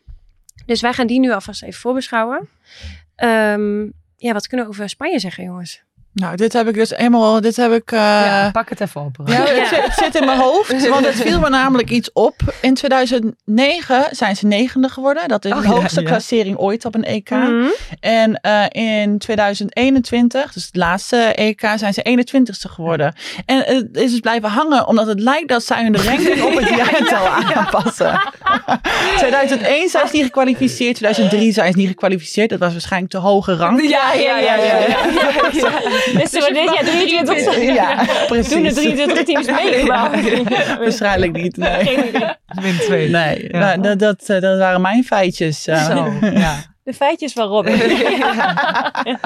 Dus wij gaan die nu alvast even voorbeschouwen. Ehm, ja, wat kunnen we over Spanje zeggen, jongens?
Nou, dit heb ik dus helemaal, dit heb ik... eh,
Ja, pak het even op.
Ja, het, zit- het zit in mijn hoofd, want het viel me namelijk iets op. In 2009 zijn ze negende geworden. Dat is
Oh,
de
ja,
hoogste
ja.
klassering ooit op een EK.
Mhm.
En eh, in 2021, dus het laatste EK, zijn ze 21ste geworden. En het is dus blijven hangen, omdat het lijkt dat zij hun ranking op het jaartal aanpassen. 2001 zijn ze niet gekwalificeerd, 2003 zijn ze niet gekwalificeerd. Dat was waarschijnlijk te hoge rang.
Ja, ja, ja. ja,
Dus we dit jaar 23
Ja, precies.
doen de 23 teams meegemaakt.
Waarschijnlijk niet, nee.
Min twee.
Nee,
Ja.
nou, dat, dat, eh, dat waren mijn feitjes. eh.
Zo, ja.
De feitjes van Robin.
nou,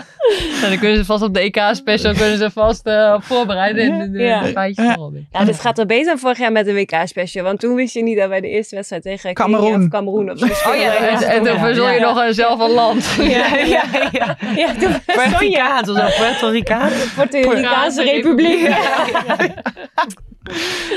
dan kunnen ze vast op de EK-special kunnen ze vast eh, op voorbereiden. in de, de,
Ja.
de feitjes van Robin.
Ja, dit gaat wel beter dan vorig jaar met de WK-special. Want toen wist je niet dat wij de eerste wedstrijd tegen
Cameroen.
of Cameroen of zo
Oh ja,
En, en toen verzon je nog een zelf een land.
Ja, ja, ja.
Ja, toen je
Ricaans of zo, Puerto Ricaans.
Puerto Ricaanse Republiek.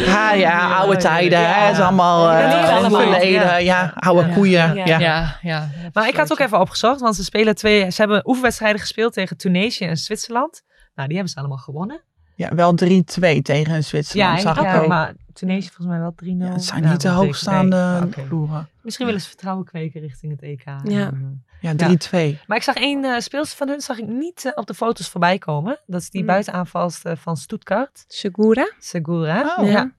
Ja, ja, oude tijden.
Ja.
hè. Het is allemaal
Ja, dat is allemaal.
verleden. Ja, oude
Ja.
koeien.
Ja.
Ja.
Ja, ja.
Maar ik had ook even opgezocht, want ze spelen twee. Ze hebben oefenwedstrijden gespeeld tegen Tunesië en Zwitserland. Nou, die hebben ze allemaal gewonnen.
Ja, wel 3-2 tegen Zwitserland, zag
ja,
ik ook.
maar Tunesië volgens mij wel 3-0.
Ja, het zijn
Ja,
niet de hoogstaande ploegen.
Misschien willen ze vertrouwen kweken richting het EK.
Ja.
En,
Ja, 3-2.
Maar ik zag één eh speelster van hun zag ik niet eh, op de foto's voorbij komen. Dat is die buitenaanvalster van Stuttgart,
Segura.
Segura.
Oh.
Ja.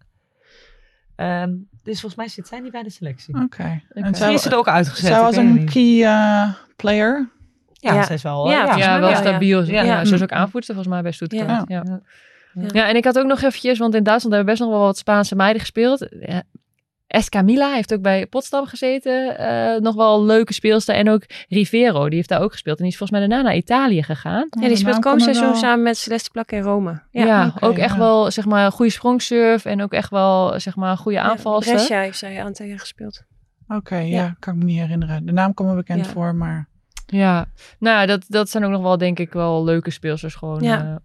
Ehm, dus volgens mij zit zij niet bij de selectie.
Oké. En
Oké.
Zij is er ook uitgezet.
zij was een
niet.
key eh, player.
Ja,
Ja.
zij is wel.
Ja,
eh,
wel stabiel.
Ja.
Ja. Ze is ook aanvoerster volgens mij bij Stuttgart.
Ja.
Ja.
Ja.
Ja.
Ja.
en ik had ook nog eventjes, want in Duitsland hebben we best nog wel wat Spaanse meiden gespeeld. Ja. Escamila heeft ook bij Potsdam gezeten. eh, nog wel een leuke speelster. En ook Rivero, die heeft daar ook gespeeld. En die is volgens mij daarna naar Italië gegaan.
Ja, die speelt komend seizoen samen met Celeste Plak in Rome.
Ja, ook echt
ja.
wel zeg maar een goede sprongsurf. En ook echt wel zeg maar een goede aanvalster.
Brescia heeft zij aan tegen gespeeld.
Oké, ja. kan ik me niet herinneren. De naam komt me bekend
Ja.
voor, maar...
Ja, nou ja, dat, dat zijn ook nog wel denk ik wel leuke speelsters gewoon.
Ja.
eh,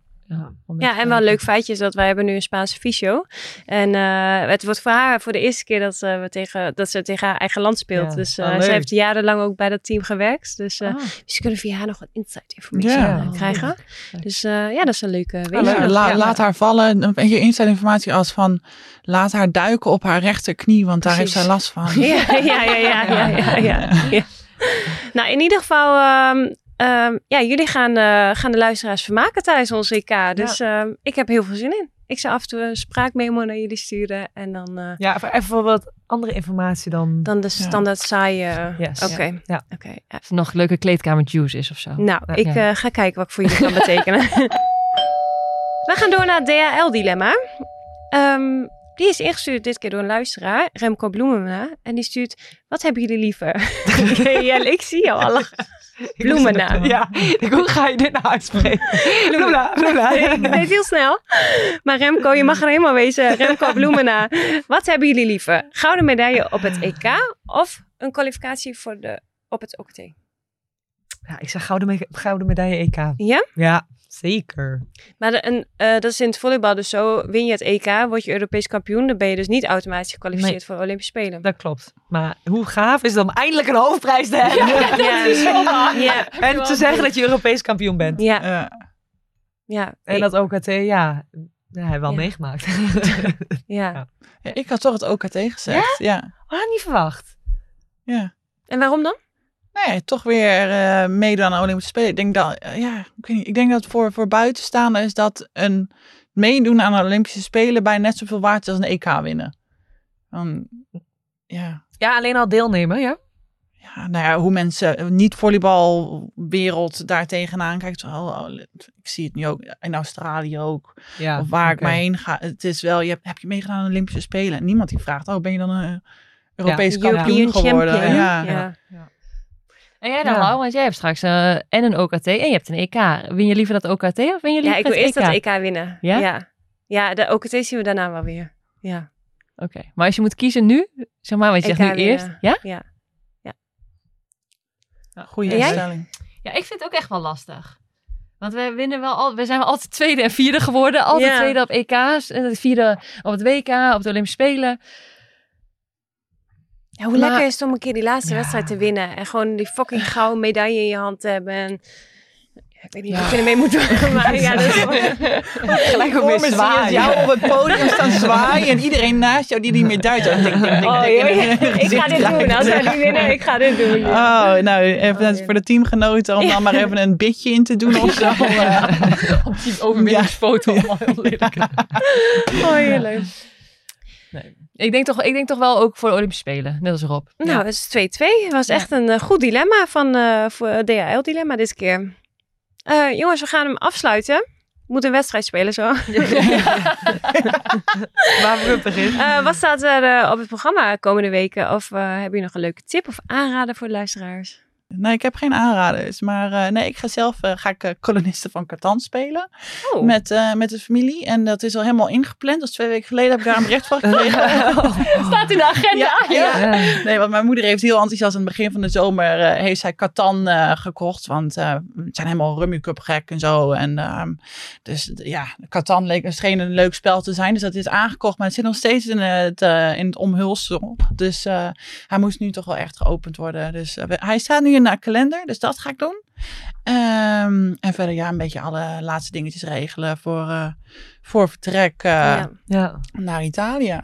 ja,
en wel een leuk feitje is dat wij hebben nu een Spaanse fysio. En eh, het wordt voor haar voor de eerste keer dat, eh, we tegen, dat ze tegen haar eigen land speelt.
Ja,
dus eh,
leuk.
ze heeft jarenlang ook bij dat team gewerkt. Dus eh,
Ah,
ze kunnen via haar nog wat insight informatie
Ja.
eh, krijgen. Dus eh, ja, dat is een leuke
la-
Ja.
Laat haar vallen. Een beetje inside informatie als van... Laat haar duiken op haar rechterknie, want daar heeft zij last van.
Ja, ja, ja, ja, ja, ja, ja, ja. Nou, in ieder geval, ehm, ehm, ja, jullie gaan, eh, gaan de luisteraars vermaken tijdens onze EK. Dus ehm, ik heb heel veel zin in. Ik zou af en toe een spraakmemo naar jullie sturen. En dan, eh,
Ja, even, even wat andere informatie dan.
dan de standaard saaie...
Yes.
Oké,
Ja.
oké. ja.
Of er nog leuke kleedkamer juice is of zo.
Nou,
Ja.
ik eh, ga kijken wat ik voor jullie kan betekenen. We gaan door naar het DHL-dilemma. Ehm, die is ingestuurd dit keer door een luisteraar, Remco Bloemena. En die stuurt, wat hebben jullie liever? ja, ik zie jou al lachen. Bloemena.
Ja, hoe ga je dit nou uitspreken? Bloemena, Bloemena.
Ik deed heel snel. Maar Remco, je mag er helemaal wezen. Remco Bloemena. Wat hebben jullie liever? Gouden medaille op het EK of een kwalificatie voor de, op het OKT?
Ja, ik zeg gouden, me- gouden medaille EK.
Ja?
Ja, zeker.
Maar de, een, eh, dat is in het volleybal dus zo. Win je het EK, word je Europees kampioen. Dan ben je dus niet automatisch gekwalificeerd
Nee.
voor de Olympische Spelen.
Dat klopt. Maar hoe gaaf is het om eindelijk een hoofdprijs te hebben?
Ja, ja,
En te zeggen dat je Europees kampioen bent.
ja,
Eh,
ja.
En dat OKT, ja, ja hebben we wel
Ja.
meegemaakt.
ja.
ja, ik had toch het OKT gezegd. Ja?
Had niet verwacht.
ja.
En waarom dan?
Nee, toch weer eh meedoen aan de Olympische Spelen. Ik denk dat, eh, ja, ik, weet niet, ik denk dat voor, voor buitenstaanders is dat een meedoen aan de Olympische Spelen bij net zoveel waard is als een EK winnen. Dan, ja,
Ja, alleen al deelnemen, ja.
ja, nou ja, hoe mensen eh, niet volleybalwereld daar tegenaan kijkt. Oh, oh, ik zie het nu ook in Australië ook.
ja
of waar ik maar heen ga. Het is wel, je hebt, heb je meegedaan aan de Olympische Spelen? En niemand die vraagt, oh, ben je dan een Europees kampioen geworden? Ja.
Ja.
En jij dan,
Ja.
Lau? Want jij hebt straks eh, en een OKT en je hebt een EK. Win je liever dat OKT of win je liever
Ja, ik wil
het
eerst
EK?
dat EK winnen.
Ja?
Ja, ja de OKT zien we daarna wel weer. Ja.
Oké, maar als je moet kiezen nu, zeg maar, want je
EK
zegt nu
winnen.
eerst. Ja?
Ja.
Goede
En jij?
instelling.
Ja, ik vind het ook echt wel lastig. Want we winnen wel al, we zijn wel altijd tweede en vierde geworden. Altijd
Ja.
tweede op EK's, en de vierde op het WK, op de Olympische Spelen.
Ja, hoe
Maar-
lekker is het om een keer die laatste
Ja.
wedstrijd te winnen. En gewoon die fucking gouden medaille in je hand te hebben. En... Ja, ik weet niet
Ja.
of je ermee moet doen. Maar ja, dat is gewoon-
Gelijk
Voor
weer
me zie je
zwaaien.
jou op het podium staan zwaaien en iedereen naast jou die niet meer duidt.
Oh, ik ga dit doen. Als wij niet winnen, ik ga dit doen.
Oh, nou, even
Oh, ja.
voor de teamgenoten om dan maar even een bitje in te doen of zo. Eh,
Op die overwinningsfoto. lelijk.
Oh, heerlijk.
Ik denk, toch, ik denk toch wel ook voor de Olympische Spelen, net als Rob.
Nou, het is 2-2. Het was echt een eh, goed dilemma van eh voor het DHL-dilemma dit keer. Eh, jongens, we gaan hem afsluiten. We moeten een wedstrijd spelen zo.
Waar we beginnen.
Eh, wat staat er eh, op het programma komende weken? Of eh hebben jullie nog een leuke tip of aanrader voor de luisteraars?
Nee, ik heb geen aanraders. Maar eh, nee, ik ga zelf eh, ga ik, eh, kolonisten van Catan spelen.
Oh,
Met, met de familie. En dat is al helemaal ingepland. Dus twee weken geleden heb ik daar een bericht van gekregen.
Staat in de agenda.
Ja, ja. Nee, want mijn moeder heeft heel enthousiast aan het begin van de zomer heeft zij Catan gekocht. Want we zijn helemaal Rummy Cup gek en zo. En ehm, dus ja, Catan leek scheen een leuk spel te zijn. Dus dat is aangekocht. Maar het zit nog steeds in het, in het omhulsel. Dus hij moest nu toch wel echt geopend worden. Dus hij staat nu in de kalender. Dus dat ga ik doen. Ehm, en verder ja, een beetje alle laatste dingetjes regelen voor, eh, voor vertrek eh,
ja.
Ja.
naar Italië.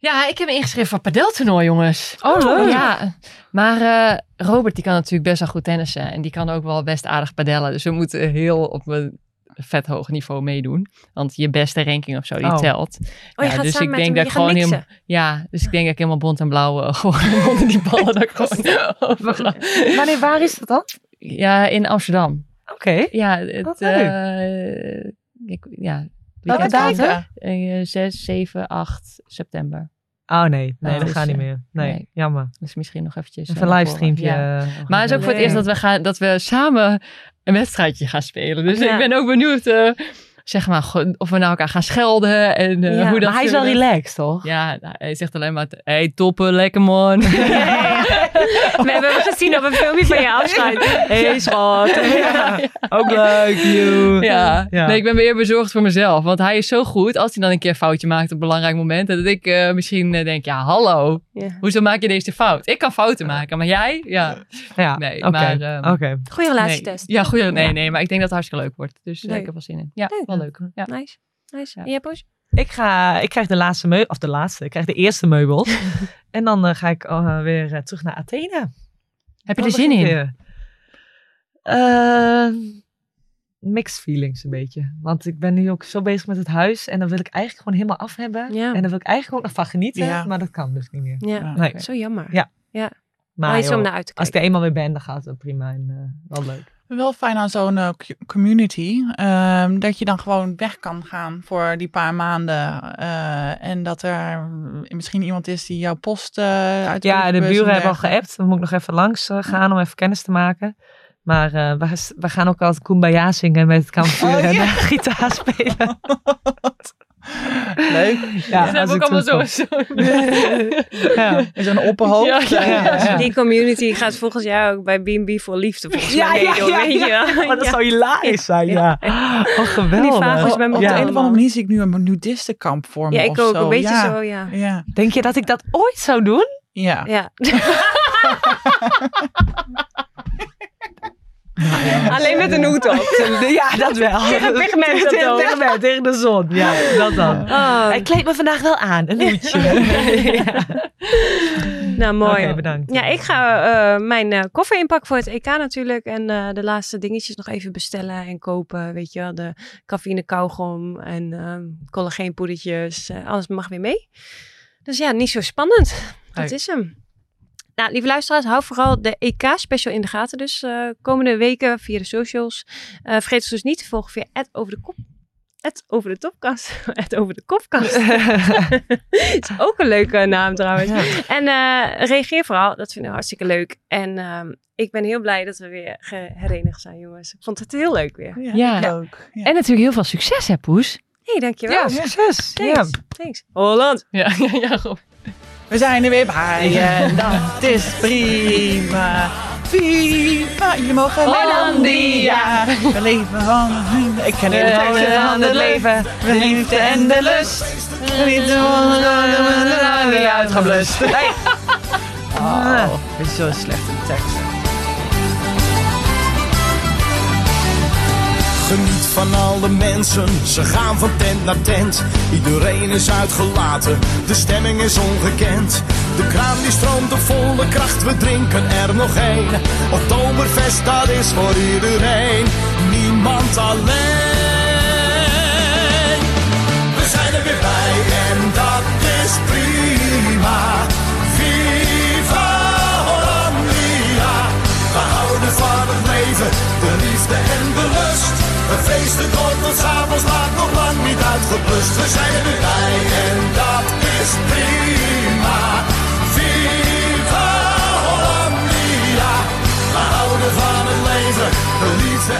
Ja, ik heb me ingeschreven voor padeltoernooi, jongens.
Oh, leuk.
Ja, maar eh, Robert die kan natuurlijk best wel goed tennissen. En die kan ook wel best aardig padellen. Dus we moeten heel op een vet hoog niveau meedoen. Want je beste ranking of zo, die
Oh.
telt.
Oh, je
Ja,
gaat
dus
samen
ik
met
denk
hem,
dat ik gewoon
mixen.
Ja, dus ik denk dat ik helemaal bont en blauw gewoon onder die ballen dat gewoon.
Wanneer, waar is dat dan?
Ja, in Amsterdam.
Oké.
Ja, het,
Wat leuk.
eh, ik, ja,
Welke datum?
Eh, 6, 7, 8 september.
Oh nee, nee, dat gaat niet
eh,
meer. Nee,
nee.
jammer.
Dus misschien nog eventjes.
Even
eh,
een livestreampje.
voren. Ja.
eh,
Maar het is ook voor het eerst dat we, gaan, dat we samen een wedstrijdje gaan spelen. Dus ik ben ook benieuwd, eh, zeg maar, of we naar elkaar gaan schelden. En eh,
Ja,
hoe dat
Maar hij is wel relaxed, toch?
Ja, nou, hij zegt alleen maar, hey toppen, lekker man.
Ja, ja, ja. We hebben hem gezien op een filmpje van je afscheid. hey, schat.
Ook leuk, you.
Ja.
Ja.
nee, ik ben meer bezorgd voor mezelf. Want hij is zo goed, als hij dan een keer een foutje maakt op een belangrijk moment, dat ik eh, misschien eh, denk, ja, hallo,
Ja.
hoezo maak je deze fout? Ik kan fouten maken, maar jij? Ja.
Ja,
Nee,
oké.
maar, ehm,
Oké.
Goeie
Nee.
relatietest.
Ja, goeie, nee,
Ja.
nee, maar ik denk dat het hartstikke leuk wordt. Dus
Leuk.
ik heb wel zin in. Ja,
Leuk.
Wel leuk. Ja.
Nice. Nice.
Ja.
En jij, Poes?
Ik, ga, ik krijg de laatste meubel, of de laatste, ik krijg de eerste meubels. en dan eh, ga ik eh, weer eh, terug naar Athene.
Heb je er zin in?
Eh, mixed feelings een beetje. Want ik ben nu ook zo bezig met het huis. En dan wil ik eigenlijk gewoon helemaal af hebben.
Ja.
En dan wil ik eigenlijk ook nog van genieten.
Ja.
Maar dat kan dus niet meer.
Ja,
Ja,
Nee.
zo jammer.
Ja.
Maar
Maar
iets om
joh,
naar uit te
als ik er eenmaal weer ben, dan gaat het prima. En eh, wel leuk.
Wel fijn aan zo'n eh, community. ehm, dat je dan gewoon weg kan gaan voor die paar maanden. eh, en dat er misschien iemand is die jouw post eh uit de
Ja, de buren
en
hebben al geappt. Dan moet ik nog even langs gaan om even kennis te maken. Maar we, we gaan ook altijd Kumbaya zingen met het kampvuur
Oh,
en
ja.
gitaar spelen.
Leuk.
Ja,
Ze hebben ook allemaal zo. zo.
Ja.
Is er een opperhoofd?
Ja, ja,
ja.
Die community gaat volgens jou ook bij B&B voor liefde volgens
Ja,
mij
ja, ja, ja. Oh, dat
Ja.
zou hilarisch zijn, ja. Oh, geweldig.
Die vagels bij
Op de een of andere manier zie ik nu een nudistenkamp voor me.
Ja, ik
of
ook.
zo.
Een beetje
ja.
zo, ja.
Ja.
Denk je dat ik dat ooit zou doen?
Ja.
Ja. Alleen met een hoed op.
Ja, dat wel.
Tegen pigment de
Tegen
hoofd.
pigment, tegen de zon. Ja, dat dan.
Oh,
Hij kleedt me vandaag wel aan, een hoedje. Ja.
nou, mooi.
Oké, bedankt.
Ja, ik ga eh, mijn eh, koffer inpakken voor het EK natuurlijk. En eh, de laatste dingetjes nog even bestellen en kopen. Weet je wel, de cafeïne kauwgom en ehm collageenpoedertjes. eh, alles mag weer mee. Dus ja, niet zo spannend. Dat is hem. Nou, lieve luisteraars, hou vooral de EK-special in de gaten. Dus eh, komende weken via de socials. Eh, vergeet ons dus niet te volgen via het over de kop. Het over de topkast. Het over de kopkast. is ook een leuke naam trouwens. En eh, reageer vooral. Dat vinden we hartstikke leuk. En ehm, ik ben heel blij dat we weer geherenigd zijn, jongens. Ik vond het heel leuk weer.
Ja,
Ja.
Ja.
En natuurlijk heel veel succes, hè, Poes?
hey, dankjewel.
Ja, succes. Ja.
Thanks. Thanks. Holland.
Ja, ja, ja.
We zijn er weer bij en dat is prima. Viva, jullie mogen
Hollandia.
We leven van... Ik ken
We
de teksten
van het leven.
De liefde en de lust. De liefde van weer uitgeblust. Nee. Oh, dit is zo'n slechte tekst.
Geniet van alle mensen, ze gaan van tent naar tent. Iedereen is uitgelaten, de stemming is ongekend. De kraan die stroomt op volle kracht, we drinken er nog één. Oktoberfest, dat is voor iedereen, niemand alleen. Het feesten het tot s'avonds laat, nog lang niet uitgeplust. We zijn er nu bij en dat is prima. Viva Hollandia, we houden van het leven, de liefde